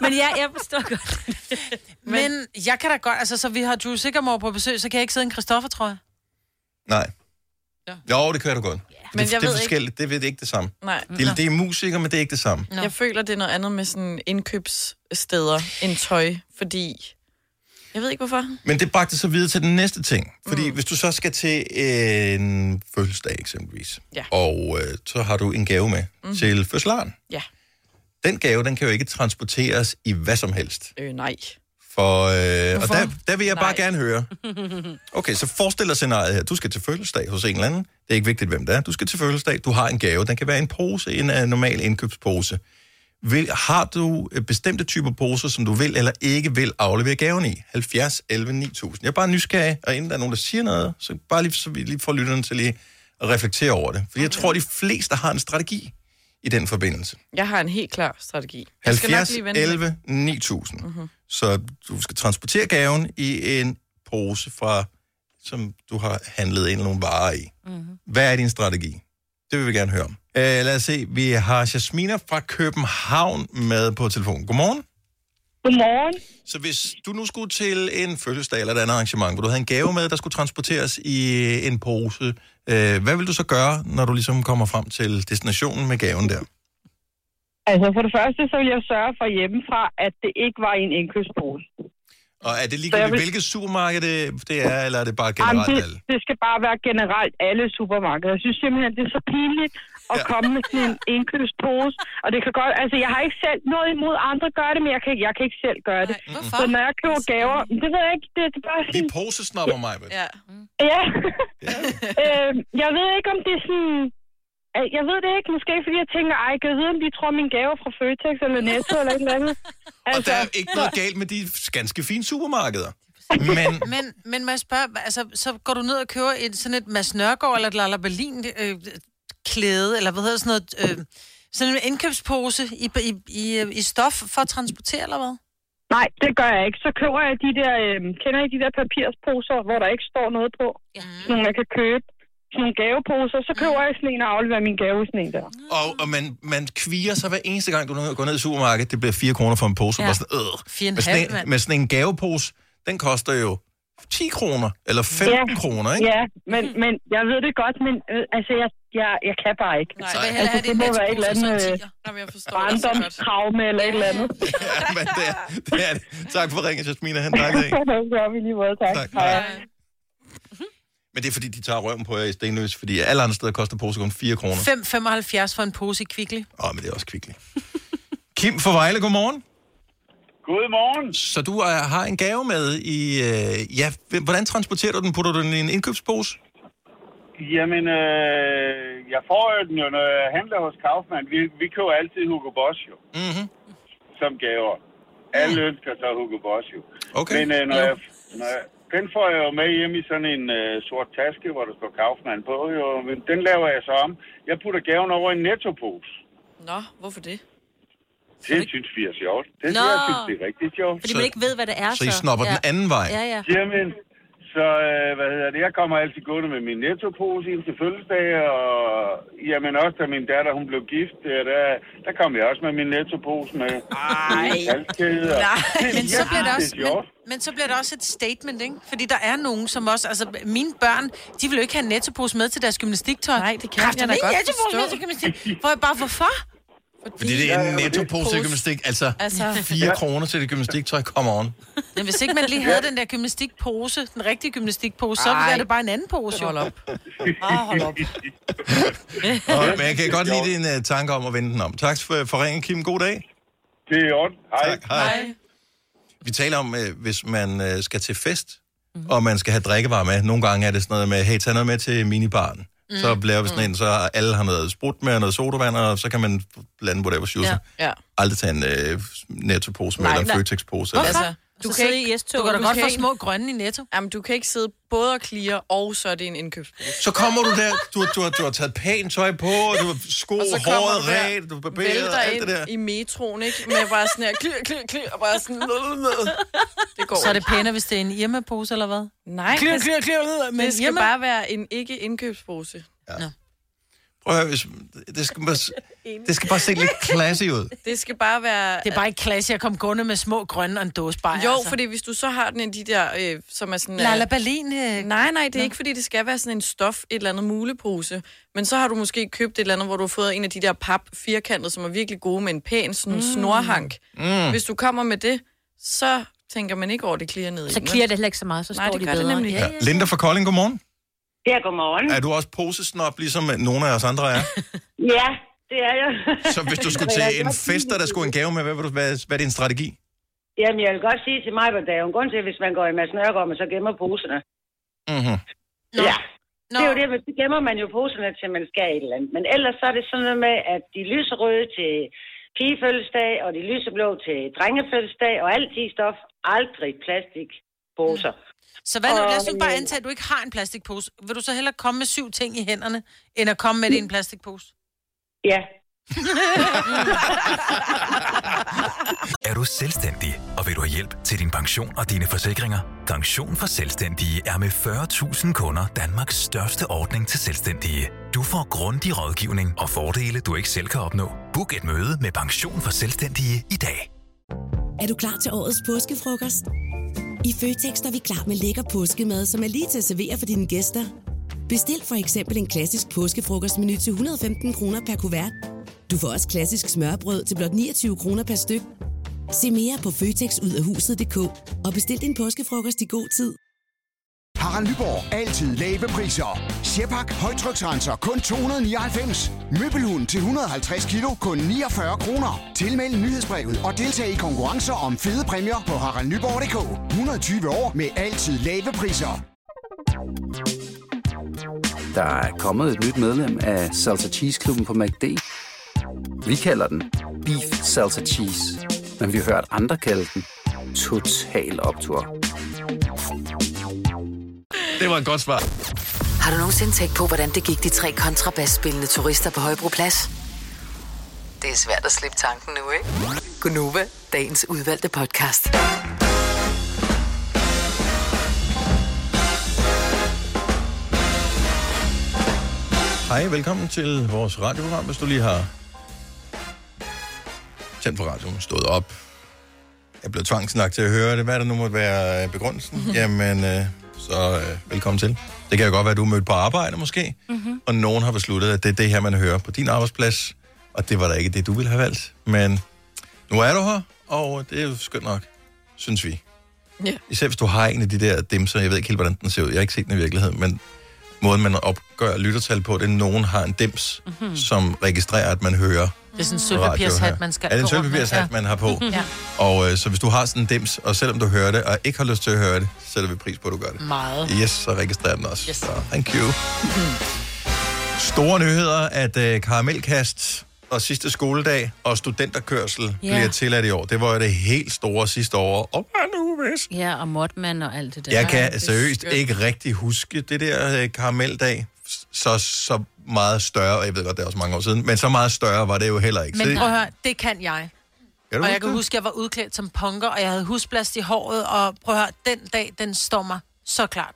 D: Men ja, jeg forstår godt.
B: Men jeg kan da godt, altså så vi har Drew Sigamore på besøg, så kan jeg ikke sidde i en Christoffer, tror jeg.
A: Nej. Jo, det kan du godt.
C: Men
A: det,
C: jeg
A: det er
C: ved ikke-
A: forskelligt. Det, er ikke det samme.
C: Nej.
A: Det, det er musiker, men det er ikke det samme.
C: Jeg føler, det er noget andet med sådan indkøbssteder end tøj, fordi... Jeg ved ikke, hvorfor.
A: Men det bragte så videre til den næste ting. Fordi mm. hvis du så skal til en fødselsdag eksempelvis,
C: Ja.
A: og øh, så har du en gave med mm. til fødselaren.
C: Ja.
A: Den gave, den kan jo ikke transporteres i hvad som helst.
C: Øh, nej.
A: For, øh, og der, der vil jeg bare
C: Nej.
A: gerne høre. Okay, så forestil dig scenariet her. Du skal til fødselsdag hos en eller anden. Det er ikke vigtigt, hvem det er. Du skal til fødselsdag. Du har en gave. Den kan være en pose, en uh, normal indkøbspose. Vil, har du øh, bestemte typer poser, som du vil eller ikke vil aflevere gaven i? 70, 11, 9000. Jeg er bare nysgerrig, og inden der er nogen, der siger noget, så bare lige, så vi lige får lytterne til lige at reflektere over det. For jeg tror, de fleste har en strategi i den forbindelse.
C: Jeg har en helt klar strategi. Jeg skal nok
A: 70,
C: lige vente lidt.
A: 11, 9000.
C: Mhm.
A: Så du skal transportere gaven i en pose fra, som du har handlet ind nogle varer i.
C: Mhm.
A: Hvad er din strategi? Det vil vi gerne høre om. Uh, lad os se, vi har Jasmina fra København med på telefonen. Godmorgen.
H: Godmorgen.
A: Så hvis du nu skulle til en fødselsdag eller et andet arrangement, hvor du havde en gave med, der skulle transporteres i en pose, uh, hvad vil du så gøre, når du ligesom kommer frem til destinationen med gaven der?
H: Altså for det første, så vil jeg sørge for hjemmefra, at det ikke var i en indkøbspose.
A: Og er det ligegyldigt,
H: vil-
A: hvilket supermarked det, det er, eller er det bare
H: Jamen,
A: generelt
H: det,
A: alle?
H: det skal bare være generelt alle supermarkeder. Jeg synes simpelthen, det er så pinligt at ja. komme med sådan en indkøbspose. Og det kan godt, altså jeg har ikke selv noget imod at andre gør det, men jeg kan, jeg kan ikke selv gøre det.
B: Hvorfor?
H: Så når jeg køber gaver, det ved jeg ikke, det, det er bare
A: Vi
H: sådan...
A: posesnapper mig, vel?
C: Ja.
H: Ja. øh, jeg ved ikke, om det er sådan... Jeg ved det ikke, måske fordi jeg tænker, ej, kan jeg vide, om de tror, min gave er fra Føtex eller Netto eller et eller andet.
A: Og der er ikke noget galt med de ganske fine supermarkeder. Men
B: Men, men må jeg spørge, altså, så går du ned og køber et, sådan et Mads Nørgaard eller et Lala Berlin øh, klæde, eller hvad hedder sådan noget, øh, sådan en indkøbspose i, i, i, i stof for at transportere, eller hvad?
H: Nej, det gør jeg ikke. Så køber jeg de der, øh, kender I de der papirsposer, hvor der ikke står noget på? Ja. Sådan nogle, man kan købe. Sådan nogle gaveposer. Så køber jeg sådan en og afleverer min gave i sådan en der.
A: Og, og man, man kviger sig hver eneste gang, du går ned i supermarkedet. Det bliver 4 kroner for en pose.
H: Ja.
A: Ja. Sådan, øh.
B: Fire og en
A: med, sådan en, med sådan en gavepose, den koster jo 10 kroner, eller 15
H: Ja.
A: kroner, ikke?
H: Ja, men, men jeg ved det godt, men øh, altså, jeg, jeg, jeg kan bare ikke.
C: Nej,
B: hvad
H: altså, det må være et eller andet øh,
C: Jamen, jeg forstår det så godt.
H: barndomstraume eller et eller andet.
A: Men det er, det er det. Tak for ringen, Jasmina. Han dejlig dag.
H: det gør vi lige måde, tak.
A: Tak.
H: Hej.
A: Men det er fordi, de tager røven på jer i Stenløs, fordi alle andre steder koster pose kun 4 kroner.
B: 5,75 for en pose i Kvickly.
A: Åh, men det er også kvickly. Kim fra Vejle, godmorgen.
J: Godmorgen.
A: Så du er, har en gave med i... Øh, ja, hvordan transporterer du den? Putter du den i en indkøbspose?
J: Jamen, øh, jeg får jo den jo, når jeg handler hos Kaufmann. Vi, vi køber altid Hugo Boss jo,
A: Mm-hmm.
J: som gaver. Alle ønsker sig Hugo Boss jo.
A: Okay.
J: Men øh, når, jeg, når jeg, den får jeg jo med hjem i sådan en øh, sort taske, hvor der står Kaufmann på. Jo. Men den laver jeg så om. Jeg putter gaven over i en nettopose.
C: Nå, hvorfor det?
J: Det synes vi er sjovt. Det
D: Nå.
J: jeg synes, det er rigtig sjovt.
D: Fordi man ikke ved, hvad det er,
A: Så I snopper den anden vej?
D: Ja, ja.
J: Jamen, så øh, hvad hedder det, jeg kommer altid gående med min nettopose ind til fødselsdag, og jamen også da min datter, hun blev gift, øh, der, der kom jeg også med min nettopose med.
B: Ej.
J: Og-
B: Nej, men så bliver det også,
J: det
B: men, men så bliver det også et statement, ikke? Fordi der er nogen, som også, altså mine børn, de vil jo ikke have en nettopose med til deres gymnastiktøj. Nej,
C: det kan jeg da godt forstå.
B: med til gymnastik. Hvor jeg bare, hvorfor?
A: Fordi det er en nettopose gymnastik. Altså,
B: Altså-
A: altså 4 kroner til det gymnastiktøj. Come on.
B: Men hvis ikke man lige havde den der gymnastikpose, den rigtige gymnastikpose, så er det bare en anden pose.
C: Hold op.
B: Ah, hold op.
A: Og, men jeg kan godt lide din uh, tanke om at vende den om. Tak for, for ringen, Kim. God dag.
J: Det er orden. Hej.
A: Tak, hej. Vi taler om, øh, hvis man øh, skal til fest, mm-hmm. og man skal have drikkevarer med. Nogle gange er det sådan noget med, hey, tag noget med til minibaren. Mm. Så laver vi sådan en, så alle har noget sprut med og noget sodavand, og så kan man blande whatever shoes.
C: Ja.
A: Ja. Aldrig tage en øh, nettopose med,
C: Nej,
A: eller en. Føtex-pose.
C: Altså,
A: Eller.
C: Du kan ikke,
B: i S-tog. Du kan da godt få små grønne i netto.
C: Jamen, du kan ikke sidde både og clear, og så er det en indkøbspose.
A: Så kommer du der, du, du, har, du har taget pænt tøj på, og du har sko,
C: Og så kommer
A: håret
C: du der,
A: ret, du er barberet,
C: vælter
A: alt det der.
C: ind i metroen, ikke? Med bare sådan her, clear, clear, clear, og bare sådan... Det går
B: Så er det pænere, hvis det er en Irma-pose, eller hvad?
C: Nej, det-
B: clear, clear, men
C: det skal
B: Irma?
C: bare være en ikke-indkøbspose.
A: Ja. Prøv at høre, hvis, det, skal bare, det skal bare se lidt classy ud.
C: Det skal bare være...
B: Det er bare ikke klasse at komme gående med små grønne og en dåse bajer.
C: Jo,
B: altså.
C: fordi hvis du så har den i de der, øh, som er sådan...
B: Lala
C: øh,
B: Berlin. Øh...
C: Nej, nej, det er
B: Nå.
C: ikke, fordi det skal være sådan en stof, et eller andet mulepose. Men så har du måske købt et eller andet, hvor du har fået en af de der pap firkantet, som er virkelig gode med en pæn sådan
D: Mm.
C: snorhank.
A: Mm.
C: Hvis du kommer med det, så tænker man ikke over, det clear ned i
D: Så
C: vel?
D: det heller ikke så meget, så
C: Nej,
D: står
C: det
D: de
C: gør det
D: bedre.
C: nemlig
D: Ja,
A: Ja. Linda fra Kolding, godmorgen.
K: Ja, godmorgen.
A: Er du også posesnop, ligesom nogle af os andre er?
K: Ja, det er jeg.
A: Så hvis du skulle
K: Men
A: til en fest, og der skulle en gave med, hvad, vil du, hvad, hvad er din strategi?
K: Jamen, jeg vil godt sige til mig, at der er jo en grund til, hvis man går i Mads Nørgaard, man så gemmer poserne.
A: Mm-hmm.
K: Ja. Det er jo det, men så gemmer man jo poserne til, man skal et eller andet. Men ellers så er det sådan noget med, at de lyserøde til pigefødselsdag, og de lyseblå til drengefødselsdag, og alt i stof, aldrig plastikposer.
B: Så hvad nu?
K: Og,
B: Lad os nu bare
K: øh,
B: antage, at du ikke har en plastikpose. Vil du så hellere komme med syv ting i hænderne, end at komme med det i en plastikpose?
K: Ja.
L: Er du selvstændig, og vil du have hjælp til din pension og dine forsikringer? Pension for Selvstændige er med 40.000 kunder Danmarks største ordning til selvstændige. Du får grundig rådgivning og fordele, du ikke selv kan opnå. Book et møde med Pension for Selvstændige i dag.
M: Er du klar til årets påskefrokost? I Føtex er vi klar med lækker påskemad, som er lige til at servere for dine gæster. Bestil for eksempel en klassisk påskefrokostmenu til 115 kroner per kuvert. Du får også klassisk smørbrød til blot 29 kroner per styk. Se mere på føtexudafhuset.dk og bestil din påskefrokost i god tid.
N: Harald Nyborg. Altid lave priser. Sjehpak. Højtryksrenser. Kun 299. Møbelhund til 150 kilo. Kun 49 kroner. Tilmeld nyhedsbrevet og deltag i konkurrencer om fede præmier på haraldnyborg.dk. 120 år med altid lave priser.
O: Der er kommet et nyt medlem af Salsa Cheese Klubben på MACD. Vi kalder den Beef Salsa Cheese, men vi har hørt andre kalde den Total Optor.
A: Det var et godt svar.
E: Har du nogensinde tænkt på, hvordan det gik de tre kontrabasspillende turister på Højbroplads? Det er svært at slippe tanken nu, ikke? Gunova, dagens udvalgte podcast.
A: Hej, velkommen til vores radioprogram, hvis du lige har tændt på radioen, stået op, er blevet tvangsnagt til at høre det. Hvad er det nu måtte være øh, begrundelsen? Jamen, øh, så øh, velkommen til. Det kan jo godt være, at du er mødt på arbejde måske,
D: Mm-hmm.
A: og nogen har besluttet, at det er det her, man hører på din arbejdsplads, og det var da ikke det, du ville have valgt. Men nu er du her, og det er jo skønt nok, synes vi.
C: Ja.
A: Især hvis du har en af de der dimser, jeg ved ikke helt, hvordan den ser ud, jeg har ikke set den i virkeligheden, men måden, man opgør lyttertal på, det er, at nogen har en dims,
B: Mhm.
A: mm-hmm. som registrerer, at man hører
B: Det er sådan en
A: radio
B: sølvpapirshat, man skal
A: Er det en sølvpapirshat, man har på?
B: Ja.
A: Og øh, så hvis du har sådan en dims, og selvom du hører det, og ikke har lyst til at høre det, sætter vi pris på, at du gør det.
B: Meget.
A: Yes, så registrerer den også. Yes. Så, thank you. Store nyheder, at øh, karamelkast og sidste skoledag og studenterkørsel
D: Ja.
A: bliver tilladt i år. Det var jo det helt store sidste år. Og hvad nu hvis?
D: Ja, og Mortman og alt det der.
A: Jeg kan
D: er
A: seriøst ikke rigtig huske det der øh, karameldag så, så meget større, og jeg ved godt, det er også mange år siden, men så meget større var det jo heller ikke.
B: Men prøv at høre, det kan jeg.
A: Kan du
B: og jeg kan
A: det?
B: huske, at jeg var udklædt som punker, og jeg havde husblast i håret, og prøv at høre, den dag, den står mig så klart.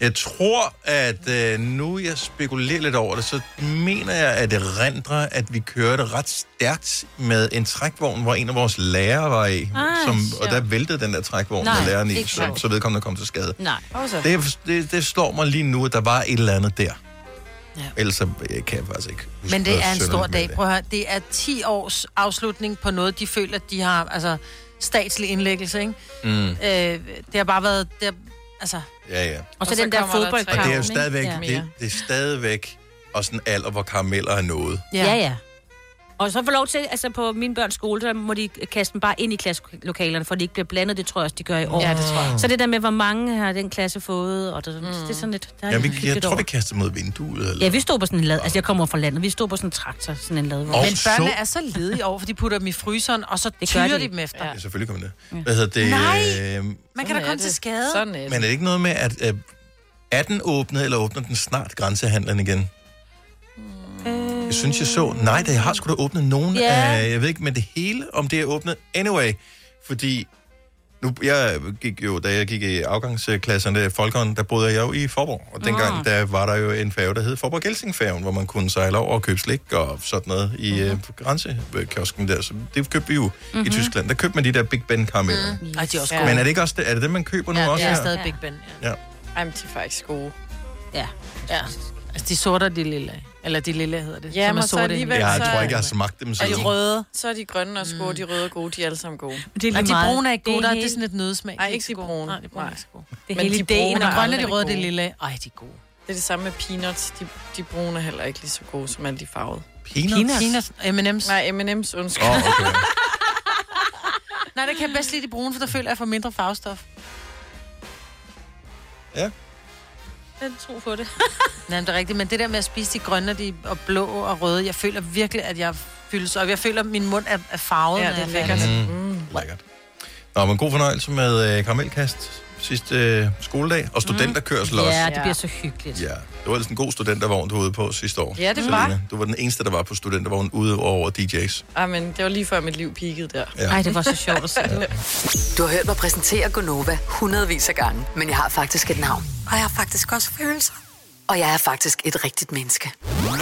A: Jeg tror, at øh, nu jeg spekulerer lidt over det, så mener jeg, at det rendrer, at vi kørte ret stærkt med en trækvogn, hvor en af vores lærere var i.
D: Ah,
A: som, og der væltede den der trækvogn
D: Nej,
A: med læreren i, så, så vedkommende kom til skade.
D: Nej.
A: Det, det, det slår mig lige nu, at der var et eller andet der.
B: Ja.
A: Ellers så øh, kan jeg faktisk ikke huske
B: Men det
A: noget
B: er en stor dag. Prøv at høre, det er 10 års afslutning på noget, de føler, at de har, altså statslig indlæggelse, ikke?
A: Mm.
B: Øh, det har bare været, det har, altså...
A: Ja, ja.
D: Og så
B: Og så
D: den der
B: der
D: fodboldkamp.
A: Og det er jo stadigvæk,
D: Ja.
A: det, det er stadigvæk også en alder, hvor karameller er nået.
D: Ja. ja, ja. Og så får lov til, altså på min børns skole, der må de kaste dem bare ind i klasselokalerne, for de ikke bliver blandet. Det tror jeg også, de gør i år.
B: Ja, det tror jeg.
D: Så det der med, hvor mange har den klasse fået, og det, mm. det er sådan lidt... Der er
A: Ja, vi, jeg
D: hyggeligt
A: tror, vi kaster mod vinduet. Eller?
D: Ja, vi stod på sådan en lad. Altså, jeg kommer fra landet. Vi stod på sådan en traktor, sådan en.
A: Og
B: Men
A: så-
B: børnene er så ledige over, for de putter dem i fryseren, og så
D: Det gør
B: tyrer
D: de.
B: de dem efter.
A: Ja, selvfølgelig kommer det. Hvad hedder det?
B: Nej!
A: øh,
B: Man kan da komme
C: det.
B: til skade.
C: Sådan er det.
A: Men er det ikke noget med, at øh, er den åbnet, eller åbner den snart grænsehandlen igen?
B: Øh.
A: Jeg synes, jeg så... Nej, det har sgu da åbnet nogen
D: Ja.
A: af... Jeg ved ikke med det hele, om det er åbnet. Anyway, fordi... Nu, jeg gik jo, da jeg gik i afgangsklasserne af Folkehånd, der boede jeg jo i Forborg. Og dengang,
D: Ah.
A: der var der jo en færge, der hed Forborg Gelsingfærgen, hvor man kunne sejle over og købe slik og sådan noget i
B: Mhm.
A: uh, grænsekiosken der. Så det købte vi jo mm-hmm.
B: Mhm.
A: i Tyskland. Der købte man de der Big Ben karameller. Mm.
B: Ej, de er også
C: Ja.
B: gode.
A: Men er det ikke også det, er det, det man køber nu
B: Ja,
A: også
B: det er
A: her?
B: stadig Big Ben. Ja.
A: Ja.
C: Ej, men de er faktisk gode.
D: Ja.
B: ja. Altså, de sorte og de lille. Eller de lille hedder det.
C: Ja,
B: som
C: men
B: er
C: så
B: sorte
C: alligevel-
B: inde i.
A: Jeg
C: så-
A: tror ikke, jeg har smagt dem
C: Og
A: selv.
C: de røde. Så er de grønne og gode, de røde er gode, de er alle sammen gode.
D: Det er lige
B: de brune er ikke gode.
D: Det
B: Der
D: er
B: er det
D: helt-
B: sådan et nødsmag.
C: Nej,
B: De er
C: ikke de
B: så
C: brune.
B: Nej, de brune er ikke så gode.
D: Det
C: Men
D: er hele
C: de.
B: Men
C: brune
B: de grønne,
C: er
B: de røde,
C: gode.
B: lille. Ej, de er gode.
C: Det er det samme med peanuts. De, de brune er heller ikke lige så gode som alle de farvede.
A: Peanuts?
B: Peanuts. M&M's.
C: Nej, M&M's, undskyld.
A: Oh, okay.
B: Nej, det kan jeg bedst lide de brune, for der føler jeg for mindre farvestof.
A: Ja.
D: Den tro på det.
B: Nej, det er rigtigt, men det der med at spise de grønne de, og blå og røde, jeg føler virkelig, at jeg fyldes op. Jeg føler, at min mund er, er farvet.
C: Ja, det er
B: jeg
C: lækkert.
B: færdig.
A: Mm. Lækkert. Nå, men god fornøjelse med øh, karamelkast sidste øh, skoledag. Og studenterkørsel også.
D: Ja, det bliver så hyggeligt.
A: Ja, det var ellers en god studentervogn, du var ude på sidste år.
C: Ja, det
A: Selina.
C: var.
A: Du var den eneste, der var på studentervogn ude over DJ's.
C: Men det var lige før mit liv peakede der.
A: Ja.
D: Ej, det var så sjovt at se.
E: Du har hørt mig præsentere Gonova hundredvis af gange, men jeg har faktisk et navn. Og jeg har faktisk også følelser. Og jeg er faktisk et rigtigt menneske.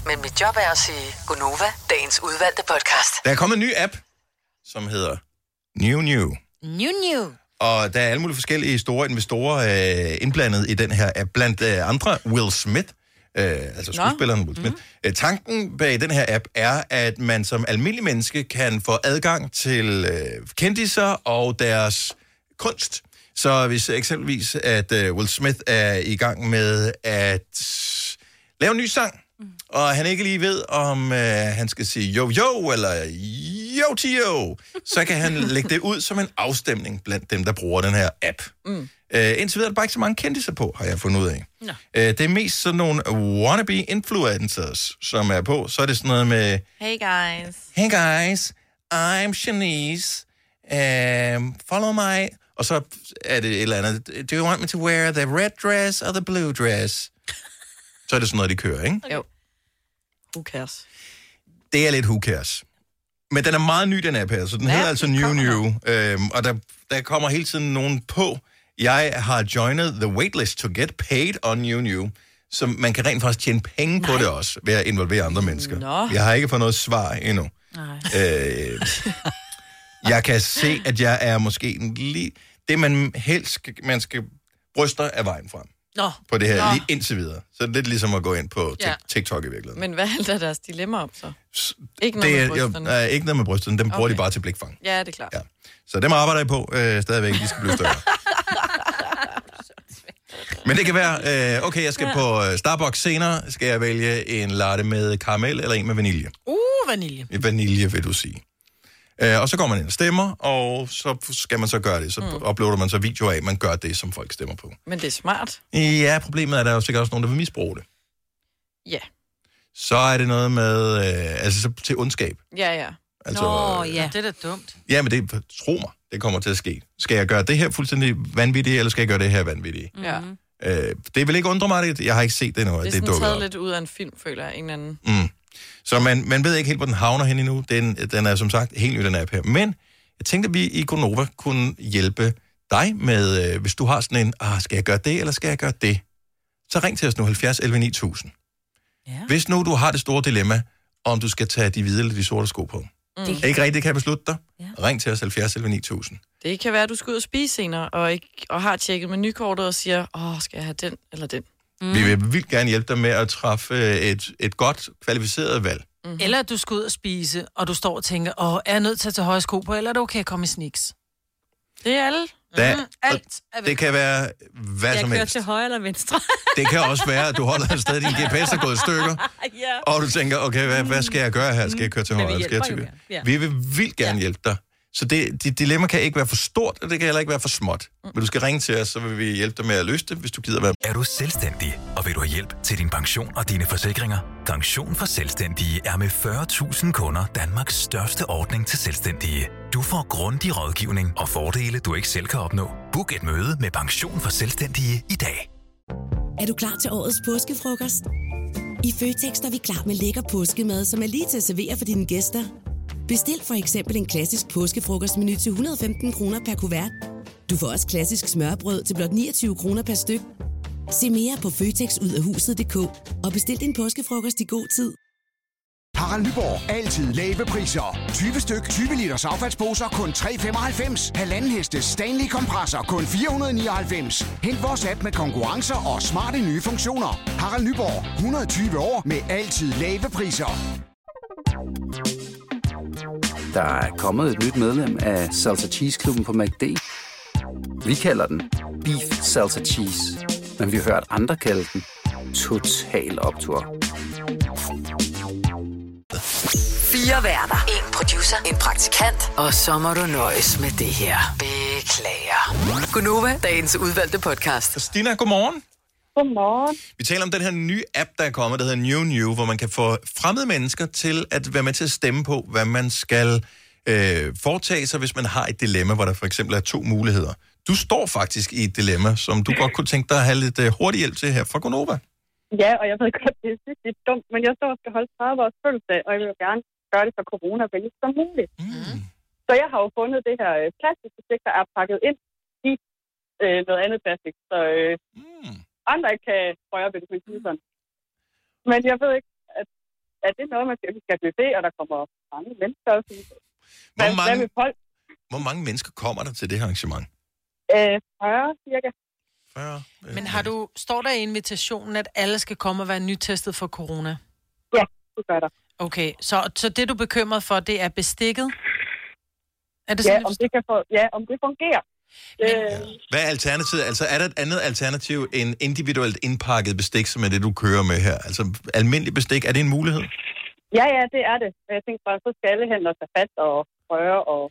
E: Men mit job er at sige Gonova, dagens udvalgte podcast.
A: Der er kommet en ny app, som hedder New New.
B: New, new.
A: Og der er alle mulige forskellige store investorer øh, indblandet i den her app. Blandt øh, andre Will Smith, øh, altså
C: Nå.
A: skuespilleren Will Smith. Mm. Tanken bag den her app er, at man som almindelig menneske kan få adgang til øh, kendiser og deres kunst. Så hvis eksempelvis, at øh, Will Smith er i gang med at lave en ny sang, og han ikke lige ved, om øh, han skal sige jo jo, eller jo tio, så kan han lægge det ud som en afstemning blandt dem, der bruger den her app.
C: Mm.
A: Øh, indtil videre er der bare ikke så mange kendtiser på, har jeg fundet ud af.
D: Nå.
A: Øh, det er mest sådan nogle wannabe influencers, som er på. Så er det sådan noget med,
C: Hey guys.
A: hey guys, I'm Shanice, um, follow my... Og så er det et eller andet, do you want me to wear the red dress or the blue dress? Så er det sådan noget, de kører, ikke?
C: Jo. Who cares?
A: det er lidt who cares. Men den er meget ny, den app her, så den ja, hedder altså New New. Øhm, og der, der kommer hele tiden nogen på. Jeg har joined the waitlist to get paid on New New. Så man kan rent faktisk tjene penge Nej. på det også, ved at involvere andre mennesker.
C: Nå.
A: Jeg har ikke fået noget svar endnu.
D: Nej.
A: Øh, jeg kan se, at jeg er måske lige... Det, man helst man skal bryster af vejen frem
B: Nå.
A: på det her,
C: Nå.
A: lige indtil videre. Så det er lidt ligesom at gå ind på
C: Ja.
A: ja. TikTok i virkeligheden.
C: Men hvad handler deres dilemma om så? Ikke noget
A: Det
C: med
A: er, jo,
C: brysterne?
A: nej, ikke noget med brysterne, dem bruger
C: Okay.
A: de bare til blikfang.
C: Ja, det er klart.
A: Ja. Så dem arbejder jeg på øh, stadigvæk, de skal blive større. Men det kan være, øh, okay, jeg skal på øh, Starbucks senere, skal jeg vælge en latte med karamel eller en med vanilje.
B: Uh, vanilje.
A: Vanilje, vil du sige. Øh, og så går man ind og stemmer, og så skal man så gøre det. Så mm. uploader man så video af, at man gør det, som folk stemmer på.
C: Men det er smart.
A: Ja, problemet er, at der er jo sikkert også nogen, der vil misbruge det.
C: Ja.
A: Så er det noget med, øh, altså så til ondskab.
C: Ja, ja.
A: Altså,
B: Nå, ja. Det er da dumt.
A: Ja, men det, tro mig, det kommer til at ske. Skal jeg gøre det her fuldstændig vanvittigt, eller skal jeg gøre det her vanvittigt?
C: Ja.
A: Øh, det vil ikke undre mig, det. jeg har ikke set det endnu,
C: Det er
A: det
C: sådan taget
A: op.
C: lidt ud af en film, føler jeg. En anden.
A: Mm. Så man, man ved ikke helt, hvor den havner hen endnu. Den, den er som sagt helt ny, den app her. Men jeg tænkte, at vi i Gonova kunne hjælpe dig med, øh, hvis du har sådan en, ah, skal jeg gøre det, eller skal jeg gøre det? Så ring til os nu, 70 11 9000.
B: Ja.
A: Hvis nu du har det store dilemma, om du skal tage de hvide eller de sorte sko på.
C: Mm.
A: Ikke rigtigt kan beslutte dig? Ja. Ring til os 70 11 9000.
C: Det kan være, at du skal ud og spise senere, og, ikke, og har tjekket menukortet og siger, åh, skal jeg have den eller den?
A: Mm. Vi vil vildt gerne hjælpe dig med at træffe øh, et, et godt, kvalificeret valg.
B: Mm-hmm. Eller at du skal ud og spise, og du står og tænker, åh, er jeg nødt til at tage høje sko på, eller er det okay at komme i sneaks? Det er alle.
A: Der,
B: Mhm, alt. er
A: det kan være hvad
D: jeg
A: som
D: kører
A: helst.
D: til højre eller venstre.
A: Det kan også være, at du holder et sted, din GPS er gået i stykker,
D: ja.
A: og du tænker, okay, hvad, hvad skal jeg gøre her? Skal jeg køre til højre?
D: vi
A: Skal jeg til
D: ja.
A: Vi vil vildt gerne hjælpe dig. Så det, dit dilemma kan ikke være for stort, og det kan heller ikke være for småt. Men du skal ringe til os, så vil vi hjælpe dig med at løse det, hvis du gider være
L: Er du selvstændig, og vil du have hjælp til din pension og dine forsikringer? Pension for Selvstændige er med 40.000 kunder Danmarks største ordning til selvstændige. Du får grundig rådgivning og fordele, du ikke selv kan opnå. Book et møde med Pension for Selvstændige i dag.
M: Er du klar til årets påskefrokost? I Føtex er vi klar med lækker påskemad, som er lige til at servere for dine gæster. Bestil for eksempel en klassisk påskefrokostmenu til 115 kroner per kuvert. Du får også klassisk smørbrød til blot 29 kroner per styk. Se mere på føtexudafhuset.dk og bestil din påskefrokost i god tid.
N: Harald Nyborg. Altid lave priser. 20 styk, 20 liters affaldsposer kun 3,95. Halvanden heste Stanley kompresser kun 499. Hent vores app med konkurrencer og smarte nye funktioner. Harald Nyborg. 120 år med altid lave priser.
O: Der er kommet et nyt medlem af Salsa Cheese Klubben på MACD. Vi kalder den Beef Salsa Cheese, men vi har hørt andre kalde den Total Optor.
E: Fire værter. En producer. En praktikant. Og så må du nøjes med det her. Beklager. Gunova, dagens udvalgte podcast.
A: Stina, godmorgen.
H: Godmorgen.
A: Vi taler om den her nye app, der er kommet, der hedder New New, hvor man kan få fremmede mennesker til at være med til at stemme på, hvad man skal øh, foretage sig, hvis man har et dilemma, hvor der for eksempel er to muligheder. Du står faktisk i et dilemma, som du godt kunne tænke dig at have lidt øh, hurtig hjælp til her fra Gonova.
H: Ja, og jeg ved godt, det er sygt lidt dumt, men jeg står og skal holde 30 års fødselsdag, og jeg vil jo gerne gøre det for corona venligt som muligt. Mm. Så jeg har jo fundet det her øh, plastikbestik, der er pakket ind i øh, noget andet plastik, så øh, mm. Andre ikke kan røre ved det, hvis man siger sådan. Men jeg ved ikke, at, at det er noget, man skal, vi skal blive det, og der kommer mange mennesker også.
A: Hvor
H: Hvad, hvad
A: mange,
H: vil folk?
A: hvor mange mennesker kommer der til det her arrangement?
H: Øh, 40 cirka.
A: 40?
B: Men har du, står der i invitationen, at alle skal komme og være nytestet for corona?
H: Ja, det gør der.
B: Okay, så, så det du er bekymret for, det er bestikket? Er det
H: Ja,
B: sådan,
H: om det, kan få, ja, om det fungerer. Øh,
A: Hvad er alternativet? Altså, er der et andet alternativ end individuelt indpakket bestik, som er det, du kører med her? Altså, almindelig bestik, er det en mulighed?
H: ja, ja, det er det. Men Jeg tænkte bare, så skal alle hænder tage fat og røre og...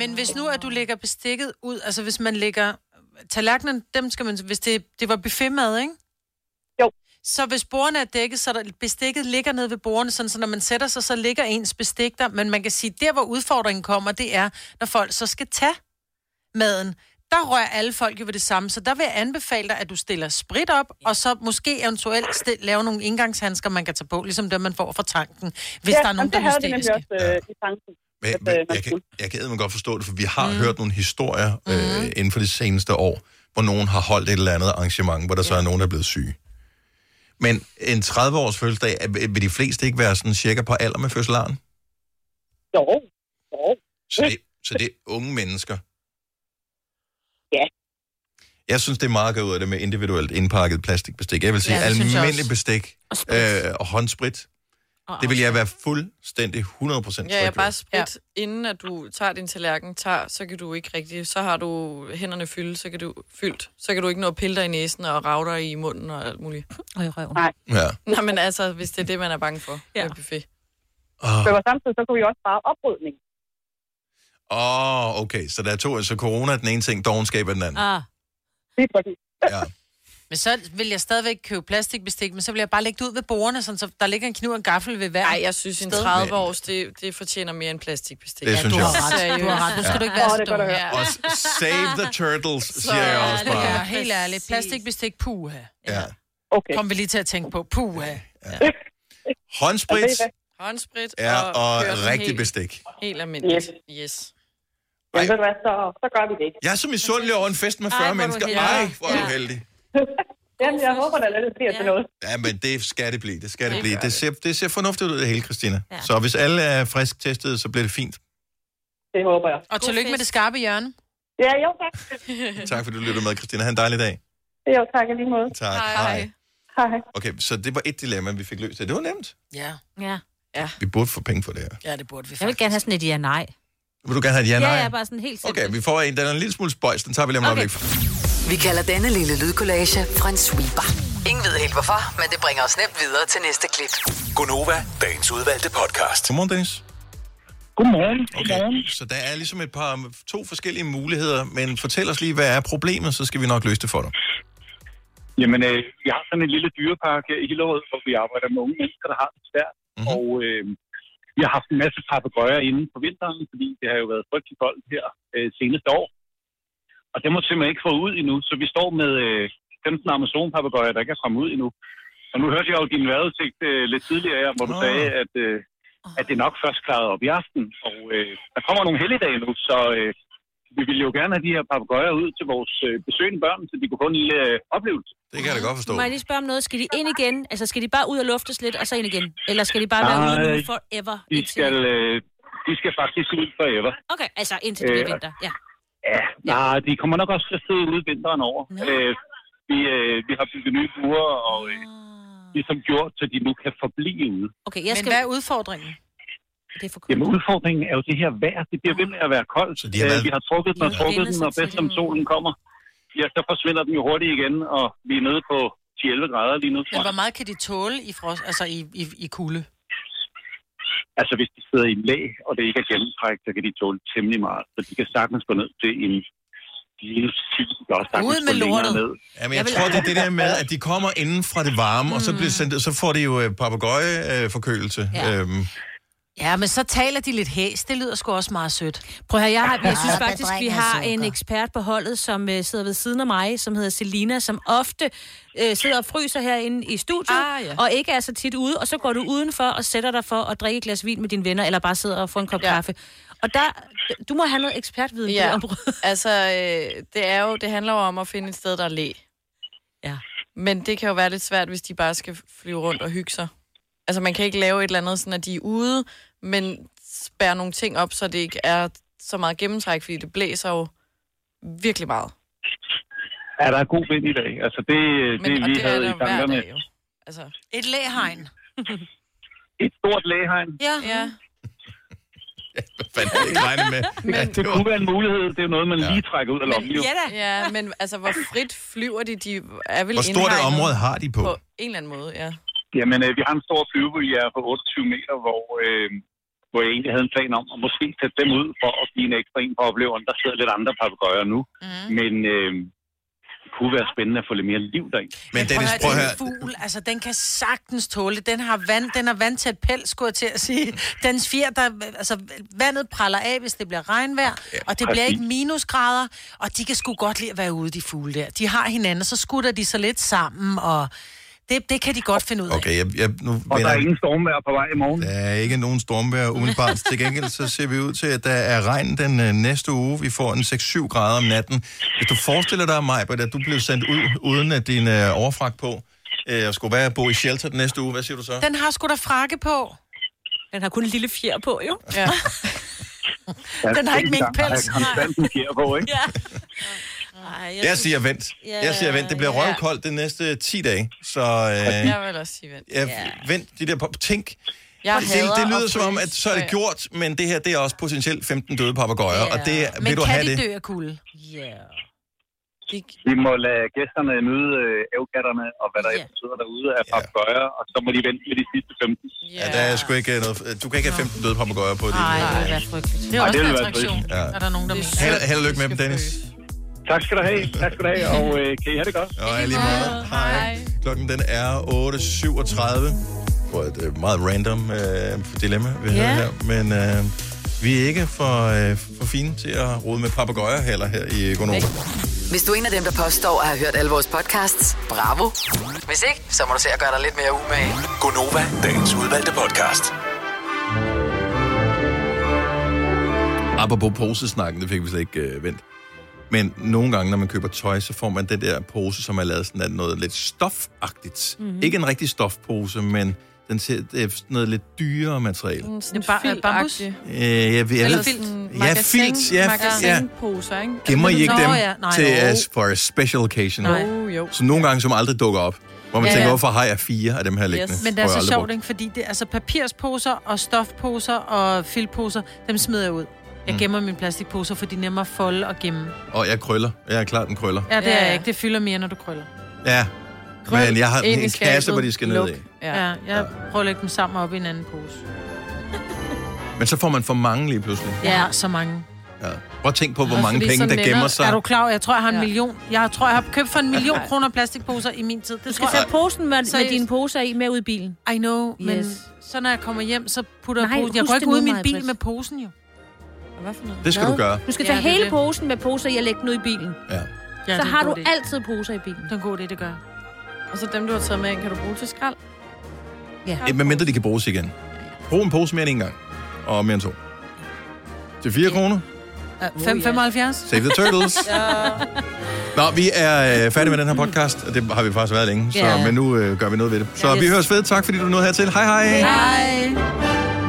B: Men hvis nu, at du lægger bestikket ud, altså hvis man lægger... Tallerkenen, dem skal man... Hvis det, det var buffetmad, ikke?
H: Jo.
B: Så hvis bordene er dækket, så der bestikket ligger nede ved bordene, sådan, så når man sætter sig, så ligger ens bestik der. Men man kan sige, der hvor udfordringen kommer, det er, når folk så skal tage maden. Der rører alle folk jo ved det samme, så der vil jeg anbefale dig, at du stiller sprit op, og så måske eventuelt stil, lave nogle indgangshandsker, man kan tage på, ligesom dem, man får fra tanken, hvis
H: ja,
B: der er nogen, der er
H: det
B: hysteriske.
H: nemlig også øh, i tanken.
A: Men, men,
H: øh, man
A: jeg, kan, jeg kan godt forstå det, for vi har mm. hørt nogle historier øh, inden for de seneste år, hvor nogen har holdt et eller andet arrangement, hvor der så er nogen, der er blevet syge. Men en 30-års fødselsdag, vil de fleste ikke være sådan cirka på alder med fødselaren?
H: Jo, jo.
A: Så det, så det er unge mennesker. Jeg synes, det er meget godt ud af det med individuelt indpakket plastikbestik. Jeg vil sige
C: Ja,
A: almindelig bestik øh, og håndsprit. Det vil jeg være fuldstændig 100% tryg
C: Ja, jeg
A: ved.
C: bare sprit, ja. inden at du tager din tallerken, tager, så kan du ikke rigtig, så har du hænderne fyldt, så kan du fyldt, så kan du ikke nå at pille dig i næsen og rave dig i munden og alt muligt.
D: Og i røven.
H: Nej.
A: Ja.
C: Nej, men altså, hvis det er det, man er bange for ja. med buffet.
A: Åh,
H: Så samtidig, så kunne vi også bare oprydning.
A: oh, okay. Så der er to. Så corona er den ene ting, dogenskab er den anden.
B: Ah.
H: Lige præcis.
A: Ja.
B: Men så vil jeg stadigvæk købe plastikbestik, men så vil jeg bare lægge det ud ved bordene, sådan, så der ligger en kniv og en gaffel ved hver
C: Nej, jeg synes, en
B: sted.
C: 30 års, det, det fortjener mere end plastikbestik.
A: Det synes
B: du
A: jeg
B: har
A: også.
B: ret. Du har ret. Nu skal
A: Ja.
B: du ikke være
H: Åh,
B: så
H: er
B: dum.
H: høre.
A: Og save the turtles, siger jeg også
B: Ja,
A: bare.
B: helt ærligt. Plastikbestik, puha.
A: Ja.
H: Okay.
B: Kom vi lige til at tænke på, puha.
A: Håndsprit
C: Håndsprit
A: er
C: og,
A: og rigtig
C: helt,
A: bestik.
C: Helt almindeligt.
H: Yes.
C: yes.
H: Jamen, ved du hvad, så, så gør vi det.
A: Jeg er så misundelig over en fest med 40
C: Ej, er
A: mennesker.
C: heldig.
A: Ej, hvor er du
C: Ja.
A: heldig.
H: Jamen, jeg håber, at det bliver til noget.
A: Ja, men det skal det blive. Det skal det
H: Det
A: blive. Det ser, det ser fornuftigt ud, det hele, Christina. Så hvis alle er frisk testet, så bliver det fint.
H: Det håber jeg.
B: Og tillykke med det skarpe hjørne.
H: Ja, jo tak.
A: Tak fordi du lyttede med, Christina. Ha' en dejlig dag.
H: Jo, tak i lige måde.
A: Tak. Hej.
H: Hej.
A: Okay, så det var et dilemma, vi fik løst. Det var nemt.
B: Ja.
D: Ja.
C: Ja.
A: Vi burde få penge for det her.
B: Ja, det burde vi
D: Jeg vil gerne have sådan et ja-nej.
A: Vil du gerne have et ja-nej?
D: Ja, ja, bare sådan helt simpelt.
A: Okay, vi får en, den er en lille smule spøjs. Den tager vi lige om okay. øjeblik.
E: Vi kalder denne lille lydkollage en sweeper. Ingen ved helt hvorfor, men det bringer os nemt videre til næste klip.
L: Gonova, dagens udvalgte podcast.
A: Godmorgen, Dennis.
P: Godmorgen.
A: Okay, så der er ligesom et par, to forskellige muligheder, men fortæl os lige, hvad er problemet, så skal vi nok løse det for dig.
P: Jamen, øh, vi har sådan en lille dyrepark her i Hillerød, hvor vi arbejder med unge mennesker, der har det svært.
A: Mhm.
P: Mm-hmm. Og øh, vi har haft en masse papegøjer inde på vinteren, fordi det har jo været frygtelig koldt her øh, seneste år. Og det må simpelthen ikke få ud endnu, så vi står med øh, 15 Amazon-papegøjer, der ikke er kommet ud endnu. Og nu hørte jeg jo din vejrudsigt øh, lidt tidligere, hvor du
A: Nå.
P: sagde, at, øh, at det nok først klarede op i aften. Og øh, der kommer nogle helligdage nu, så øh, vi vil jo gerne have de her papegøjer ud til vores øh, besøgende børn, så de kunne få en lille øh, oplevelse.
A: Det kan jeg da godt forstå.
D: Må jeg lige spørge om noget? Skal de ind igen? Altså, skal de bare ud og luftes lidt, og så ind igen? Eller skal de bare være ude nu
P: Nej,
D: forever?
P: De skal, øh, de skal faktisk ud forever.
D: Okay, altså indtil det
P: Øh,
D: vinter. Ja.
P: Ja, nej, de kommer nok også til at sidde ude vinteren over. Øh, vi, øh, vi har bygget nye buer, og øh, ligesom gjort, så de nu kan forblive ude.
D: Okay,
B: jeg skal... Men hvad er udfordringen?
D: Det er for
P: Jamen udfordringen er jo det her vejr. Det bliver ved med at være koldt.
A: Så de har
P: Øh,
A: været-
P: Vi har trukket den og trukket den, og bedst som solen kommer, ja, så forsvinder den jo hurtigt igen, og vi er nede på 10-11 grader lige nu.
B: Men
P: jeg.
B: hvor meget kan de tåle i, frost, altså i, i, i kulde?
P: Altså hvis de sidder i en læ, og det ikke er gennemtræk, så kan de tåle temmelig meget. Så de kan sagtens gå ned til en minus 10, de kan også sagtens
B: Ud med lortet.
P: ned.
A: Jamen, jeg, tror, det er det der med, at de kommer inden fra det varme, mm. og så, bliver sendt, så får de jo øh, papegøje-forkølelse.
B: Ja.
A: Ja. Øhm,
B: Ja, men så taler de lidt hæs. Det lyder sgu også meget sødt.
D: Prøv at høre, jeg, har, jeg synes faktisk, vi har en ekspert på holdet, som uh, sidder ved siden af mig, som hedder Selina, som ofte uh, sidder og fryser herinde i studiet,
C: Ah, ja.
D: og ikke er så tit ude, og så går du udenfor og sætter dig for at drikke et glas vin med dine venner, eller bare sidder og får en kop ja. kaffe. Og der, du må have noget ekspertviden på
C: Ja,
D: område.
C: altså, øh, det, er jo, det handler jo om at finde et sted, der er læ.
D: Ja.
C: Men det kan jo være lidt svært, hvis de bare skal flyve rundt og hygge sig. Altså, man kan ikke lave et eller andet, sådan at de er ude, men spærre nogle ting op, så det ikke er så meget gennemtræk, fordi det blæser jo virkelig meget.
P: Ja, der er god vind i dag. Altså det,
C: Men,
P: det vi
C: det er
P: havde i tankerne.
C: dag jo. Altså.
B: Et læhegn.
P: Et stort lægehegn.
B: Ja.
C: ja.
A: Hvad fanden havde jeg ikke regnet med?
P: Men
A: Ja,
P: det kunne være en mulighed. Det er jo noget, man lige trækker ud af lommen. jo.
C: Ja, da. ja, men altså, hvor frit flyver de? De er vel
P: Hvor stort et område har de på?
C: På en eller anden måde, ja.
P: Jamen, øh, vi har en stor flyvebølge på 28 meter, hvor, øh, hvor jeg egentlig havde en plan om at måske sætte dem ud for at give en ekstra en på opleveren. Der sidder lidt andre papegøjer nu. Mm. Men øh, det kunne være spændende at få lidt mere liv deri.
A: Men Dennis,
B: Prøv
A: prøv
B: at høre, den fugl, altså den kan sagtens tåle det. Den har vand, den har vand til et pels, skulle jeg til at sige. Dens fjer, der, altså vandet praller af, hvis det bliver regnvejr, og det bliver
P: præcis.
B: ikke minusgrader, og de kan sgu godt lide at være ude, de fugle der. De har hinanden, så skutter de sig lidt sammen, og det, det kan de godt finde ud af.
A: Okay, jeg, jeg, nu
P: Og der er ingen stormvejr på vej i morgen.
A: Der er ikke nogen stormvejr umiddelbart. Til gengæld så ser vi ud til, at der er regn den øh, næste uge. Vi får en 6-7 grader om natten. Hvis du forestiller dig, Maj, at du blev sendt ud uden at din øh, overfragt på, øh, og skulle være at bo i shelter den næste uge, hvad siger du så?
B: Den har sgu da frakke på.
D: Den har kun en lille fjer på, jo.
B: Ja. Den har ikke minkpels.
P: Jeg har konstant en fjer på, ikke?
D: Ja.
A: Jeg, jeg siger vent. Jeg siger vent. Det bliver
C: ja.
A: røvkoldt de næste 10 dage. Så øh,
C: Jeg vil også sige vent.
A: jeg, vent, de der på, tænk.
C: Jeg
A: det, det lyder som om, at så er det gjort, men det her, det er også potentielt 15 døde papegøjer, og det,
B: Men
A: vil du
B: kan
A: have
B: de
A: det?
B: dø af kulde?
D: Ja.
P: Vi må lade gæsterne nyde øh, ævkatterne og hvad der yeah. sidder derude af papegøjer, og så må de vente med de sidste 15.
A: Ja, der er sgu ikke noget, du kan ikke have 15 døde papegøjer på din.
B: Nej, det vil være frygteligt. Det er
P: Ej,
B: også
P: det
B: en attraktion.
A: Ja.
B: Er der nogen, der mener?
A: Held, held og lykke med dem, Dennis.
P: Tak skal du have, tak skal du have, og øh, kan I have det godt?
A: Og lige måde. Hej. Klokken den er 8.37. Hvor det er meget random øh, dilemma, vi yeah. her. Men øh, vi er ikke for, øh, for fine til at rode med papegøjer heller her i Gonova.
E: Hvis du er en af dem, der påstår at have hørt alle vores podcasts, bravo. Hvis ikke, så må du se at gøre dig lidt mere umage.
L: Gonova, dagens udvalgte podcast.
A: Apropos posesnakken, det fik vi slet ikke øh, vendt. Men nogle gange, når man køber tøj, så får man den der pose, som er lavet sådan af noget lidt stofagtigt.
B: Mhm.
A: Mm-hmm. Ikke en rigtig stofpose, men den ser, det er noget lidt dyrere materiale.
C: Mm, sådan
B: Det er bare- bambus?
A: Øh, jeg, jeg, jeg,
C: Eller filt.
A: Ja, filt. Ja, ja.
C: Magasinposer, ikke?
A: Gemmer I ikke
C: Nå,
A: dem
C: ja. Nej,
A: til as for a special occasion?
C: Nej. Oh, jo.
A: Så nogle gange, som aldrig dukker op. Hvor man
B: Ja,
A: tænker,
B: ja.
A: hvorfor har jeg fire af dem her liggende?
B: Men det er så sjovt, ikke? Fordi det, altså papirsposer og stofposer og filtposer, dem smider jeg ud. Jeg
A: Mm.
B: gemmer mine plastikposer, for de er nemmere at folde og gemme.
A: Og jeg krøller. Jeg er klart en krøller.
B: Ja, det
C: Ja,
B: er
C: ja.
B: jeg ikke. Det fylder mere, når du krøller.
A: Ja. Men jeg har en kasse, hvor de skal ned
B: luk.
A: i.
B: Ja, ja jeg prøver at lægge dem sammen op i en anden pose.
A: Men så får man for mange lige pludselig.
B: Jeg har så mange.
A: Ja. Prøv at tænke på, hvor
B: Også
A: mange penge, der gemmer sig.
B: Er du klar? Jeg tror, jeg har en
C: Ja.
B: million. Jeg tror, jeg har købt for en million kroner plastikposer i min tid. Det
D: Du skal tage posen med, med
B: Seriøst.
D: dine poser i med ud i bilen.
B: I know, men
D: Yes.
B: så når jeg kommer hjem, så putter
D: Nej,
B: jeg posen. Jeg går
D: det
B: ikke ud i min bil med posen, jo.
C: Hvad for noget?
A: Det skal du gøre.
D: Du skal
B: Ja,
D: tage
B: det
D: hele
B: det.
D: posen med poser i og lægge den ud i bilen.
A: Ja.
B: Ja,
D: så
B: det
D: har du
B: idé.
D: altid poser i bilen.
B: Det er en god idé, det gør.
C: Og så dem, du har taget med kan du bruge til skrald?
D: Ja.
A: Ja, Men mindre de kan bruges igen. Brug en pose mere end en gang. Og mere end to. Til 4 kroner.
B: Ja, 5,75.
A: Save the turtles. Nå, vi er øh, færdige med den her podcast, og det har vi faktisk været længe, så,
B: Ja.
A: men nu øh, gør vi noget ved det. Så
B: Ja,
A: vi
B: yes.
A: høres ved. Tak fordi du nåede hertil. Hej hej.
B: Hej.